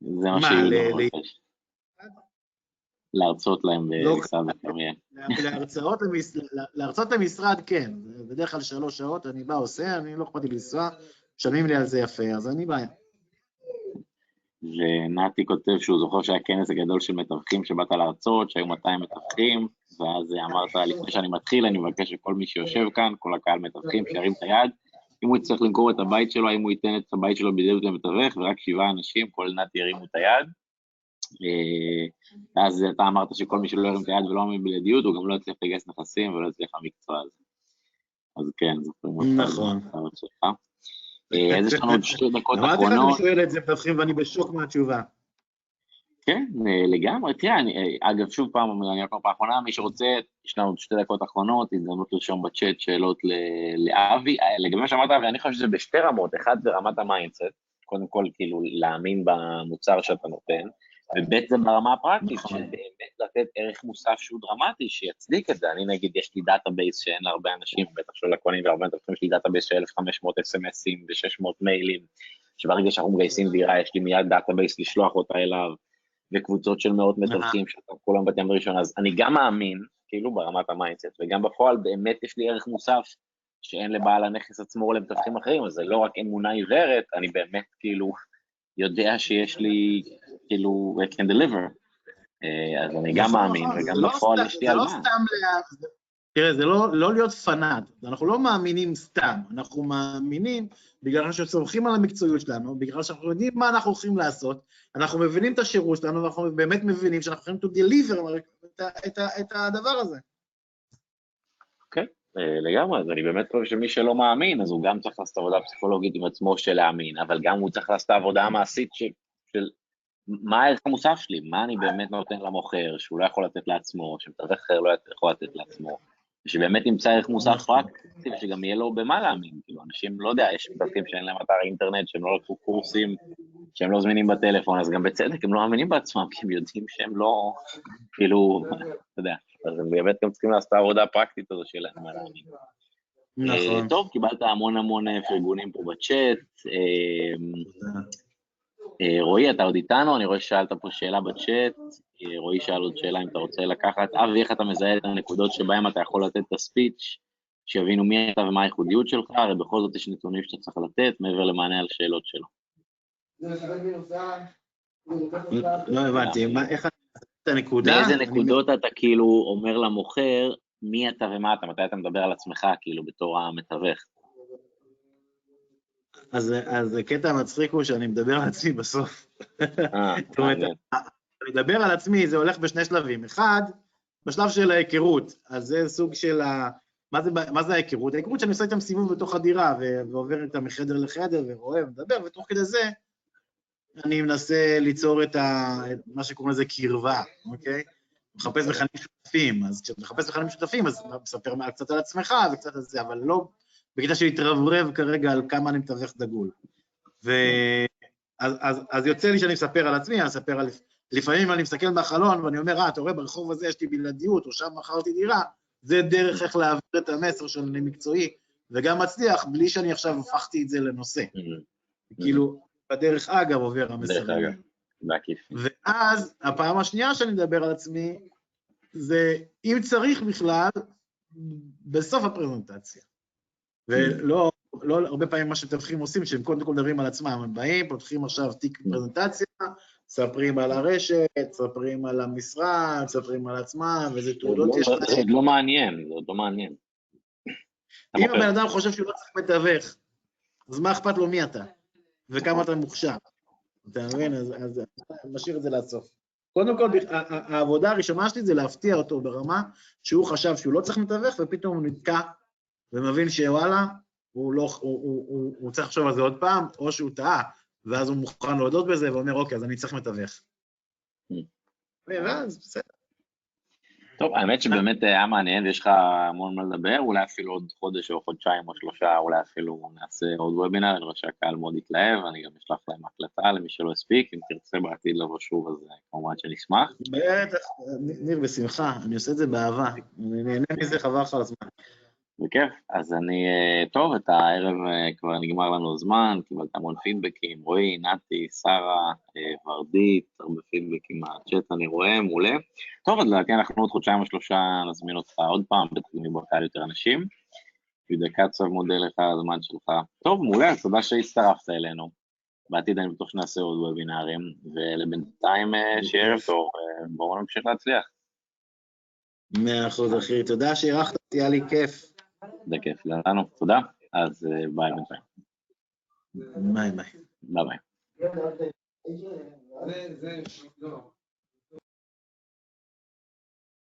זה מה שיהודה מבקש. להרצות להם לא- בלסע בכרמיאל. להרצות למשרד, כן. בדרך כלל שלוש שעות, אני בא, עושה, אני לא אכפת לי לנסוע. משלמים לי על זה יפה, אז לי בעיה. ונתי כותב שהוא זוכר שהיה כנס הגדול של מתווכים שבאת להרצות, שהיו 200 מתווכים, ואז אמרת, לפני שאני מתחיל, אני מבקש שכל מי שיושב כאן, כל הקהל מתווכים, שירים את היד. אם הוא יצטרך למכור את הבית שלו, האם הוא ייתן את הבית שלו בידי למתווך, ורק שבעה אנשים, כל נתי ירימו את היד. אה, אז אתה אמרת שכל מי שלא ירים את היד ולא עומד בלעדיות, הוא גם לא יצליח לגייס נכסים ולא יצליח למקצוע הזה. אז כן, זוכרים אותך. נכון. אה, אז יש לנו עוד שתי דקות אחרונות. אמרתי לך, אני שואל את זה מתווכים ואני בשוק מהתשובה. כן, אה, לגמרי. תראה, אני, אגב, שוב פעם, אני אומר פעם האחרונה, מי שרוצה, יש לנו עוד שתי דקות אחרונות, הזדמנות לרשום בצ'אט שאלות לאבי. לגבי מה שאמרת, ואני חושב שזה בשתי רמות, אחד ברמת ה mindset, קודם כל, כאילו, להאמין במוצר שאתה נותן, וב' זה ברמה הפרקטית, נכון. של באמת לתת ערך מוסף שהוא דרמטי, שיצדיק את זה. אני נגיד, יש לי database שאין להרבה אנשים, בטח של לקונים והרבה אנשים, יש לי database של 1,500 אס.אם.אסים ו-600 מיילים, שברגע שאנחנו מגייסים דירה, יש לי מיד database לשלוח אותה אליו, וקבוצות של מאות מתווכים שאתם כולם בתים בראשון, אז אני גם מאמין, כאילו ברמת ה mindset, וגם בפועל באמת יש לי ערך מוסף שאין לבעל הנכס עצמו או למתווכים אחרים, אז זה לא רק אמונה עיוורת, אני באמת כאילו יודע שיש לי, כאילו, I can deliver. אה, אז אני גם נכון, מאמין, נכון, וגם לא בפועל יש לי על מה. זה לא סתם, תראה, זה לא, לא להיות פנאט, אנחנו לא מאמינים סתם, אנחנו מאמינים בגלל שאנחנו סומכים על המקצועיות שלנו, בגלל שאנחנו יודעים מה אנחנו הולכים לעשות, אנחנו מבינים את השירות שלנו, ואנחנו באמת מבינים שאנחנו יכולים to deliver את, את, את הדבר הזה. אה, לגמרי, אז אני באמת חושב שמי שלא מאמין, אז הוא גם צריך לעשות עבודה פסיכולוגית עם עצמו של להאמין, אבל גם הוא צריך לעשות את העבודה המעשית של, של מה הערך המוסף שלי, מה אני באמת נותן למוכר, שהוא לא יכול לתת לעצמו, שמתווך אחר לא יכול לתת לעצמו. ושבאמת ימצא ערך מוסף נכון. פרקטי, ושגם יהיה לו במה להאמין, כאילו, אנשים, לא יודע, יש מתווכים שאין להם אתר אינטרנט, שהם לא לקחו קורסים, שהם לא זמינים בטלפון, אז גם בצדק הם לא מאמינים בעצמם, כי הם יודעים שהם לא, כאילו, אתה יודע, אז הם באמת גם צריכים לעשות את העבודה הפרקטית הזו שלהם מה להאמין. נכון. טוב, קיבלת המון המון פרגונים פה בצ'אט. אה, רועי, אתה עוד איתנו? אני רואה ששאלת פה שאלה בצ'אט. אה, רועי שאל עוד שאלה אם אתה רוצה לקחת. אבי, איך אתה מזהה את הנקודות שבהן אתה יכול לתת את הספיץ', שיבינו מי אתה ומה הייחודיות שלך, הרי בכל זאת יש נתונים שאתה צריך לתת, מעבר למענה על שאלות שלו. לא הבנתי, איך אתה הנקודה? באיזה נקודות אתה כאילו אומר למוכר מי אתה ומה אתה, מתי אתה מדבר על עצמך, כאילו, בתור המתווך? אז, אז הקטע המצחיק הוא שאני מדבר על עצמי בסוף. אה, זאת אומרת, אני מדבר על עצמי, זה הולך בשני שלבים. אחד, בשלב של ההיכרות, אז זה סוג של ה... מה זה, מה זה ההיכרות? ההיכרות שאני עושה איתם סיבוב בתוך הדירה, ועובר איתם מחדר לחדר, ורואה ומדבר, ותוך כדי זה אני מנסה ליצור את, ה, מה שקוראים לזה קרבה, אוקיי? מחפש מכנים שותפים, אז כשאתה מחפש מכנים שותפים, אז מספר קצת על עצמך וקצת על זה, אבל לא בקטע של להתרברב כרגע על כמה אני מתווך דגול. ו... אז, אז, אז יוצא לי שאני מספר על עצמי, אני מספר על... לפעמים אני מסתכל בחלון ואני אומר, אה, אתה רואה, ברחוב הזה יש לי בלעדיות, או שם מכרתי דירה, זה דרך איך להעביר את המסר שאני מקצועי, וגם מצליח, בלי שאני עכשיו הפכתי את זה לנושא. Mm-hmm. כאילו, בדרך אגב עובר המסר. דרך אגב, בעקיף. ואז, הפעם השנייה שאני מדבר על עצמי, זה אם צריך בכלל, בסוף הפרזנטציה. ולא, לא הרבה פעמים מה שמתווכים עושים, שהם קודם כל מדברים על עצמם, הם באים, פותחים עכשיו תיק פרזנטציה, מספרים על הרשת, מספרים על המשרד, מספרים על עצמם, ואיזה תעודות יש להם. זה עוד לא מעניין, זה עוד לא מעניין. אם הבן אדם חושב שהוא לא צריך מתווך, אז מה אכפת לו מי אתה, וכמה אתה מוכשר, אתה מבין? אז, אז נשאיר את זה לסוף. קודם כל, העבודה הראשונה שלי זה להפתיע אותו ברמה שהוא חשב שהוא לא צריך מתווך, ופתאום הוא נתקע ומבין שוואלה, הוא, לא, הוא, הוא, הוא, הוא צריך לחשוב על זה עוד פעם, או שהוא טעה, ואז הוא מוכן להודות בזה ואומר, אוקיי, אז אני צריך מתווך. Mm. ואז בסדר. טוב, האמת שבאמת היה מעניין ויש לך המון מה לדבר, אולי אפילו עוד חודש או חודשיים או שלושה, אולי אפילו נעשה עוד וובינר, אני רואה שהקהל מאוד יתלהב, אני גם אשלח להם הקלטה למי שלא הספיק, אם תרצה בעתיד לבוא שוב, אז כמובן שנשמח. בטח, ניר, בשמחה, אני עושה את זה באהבה, אני נהנה מזה, חבל לך על הזמן. בכיף. אז אני, אה, טוב, את הערב אה, כבר נגמר לנו זמן, קיבלת המון פידבקים, רועי, נתי, שרה, אה, ורדית, הרבה פידבקים מהצ'אט, אני רואה, מעולה. טוב, אז לדעתי אנחנו עוד חודשיים או שלושה נזמין אותך עוד פעם, בטח נבוא יותר אנשים. בדקה קצב מודה לך על הזמן שלך. טוב, מעולה, אז תודה שהצטרפת אלינו. בעתיד אני בטוח שנעשה עוד וובינארים, ולבינתיים שיהיה ערב טוב, בואו נמשיך להצליח. מאה אחוז אחי, תודה שאירחת אותי, היה לי כיף. זה כיף לנו, תודה, אז אה, ביי בינתיים. ביי ביי. ביי ביי. לא.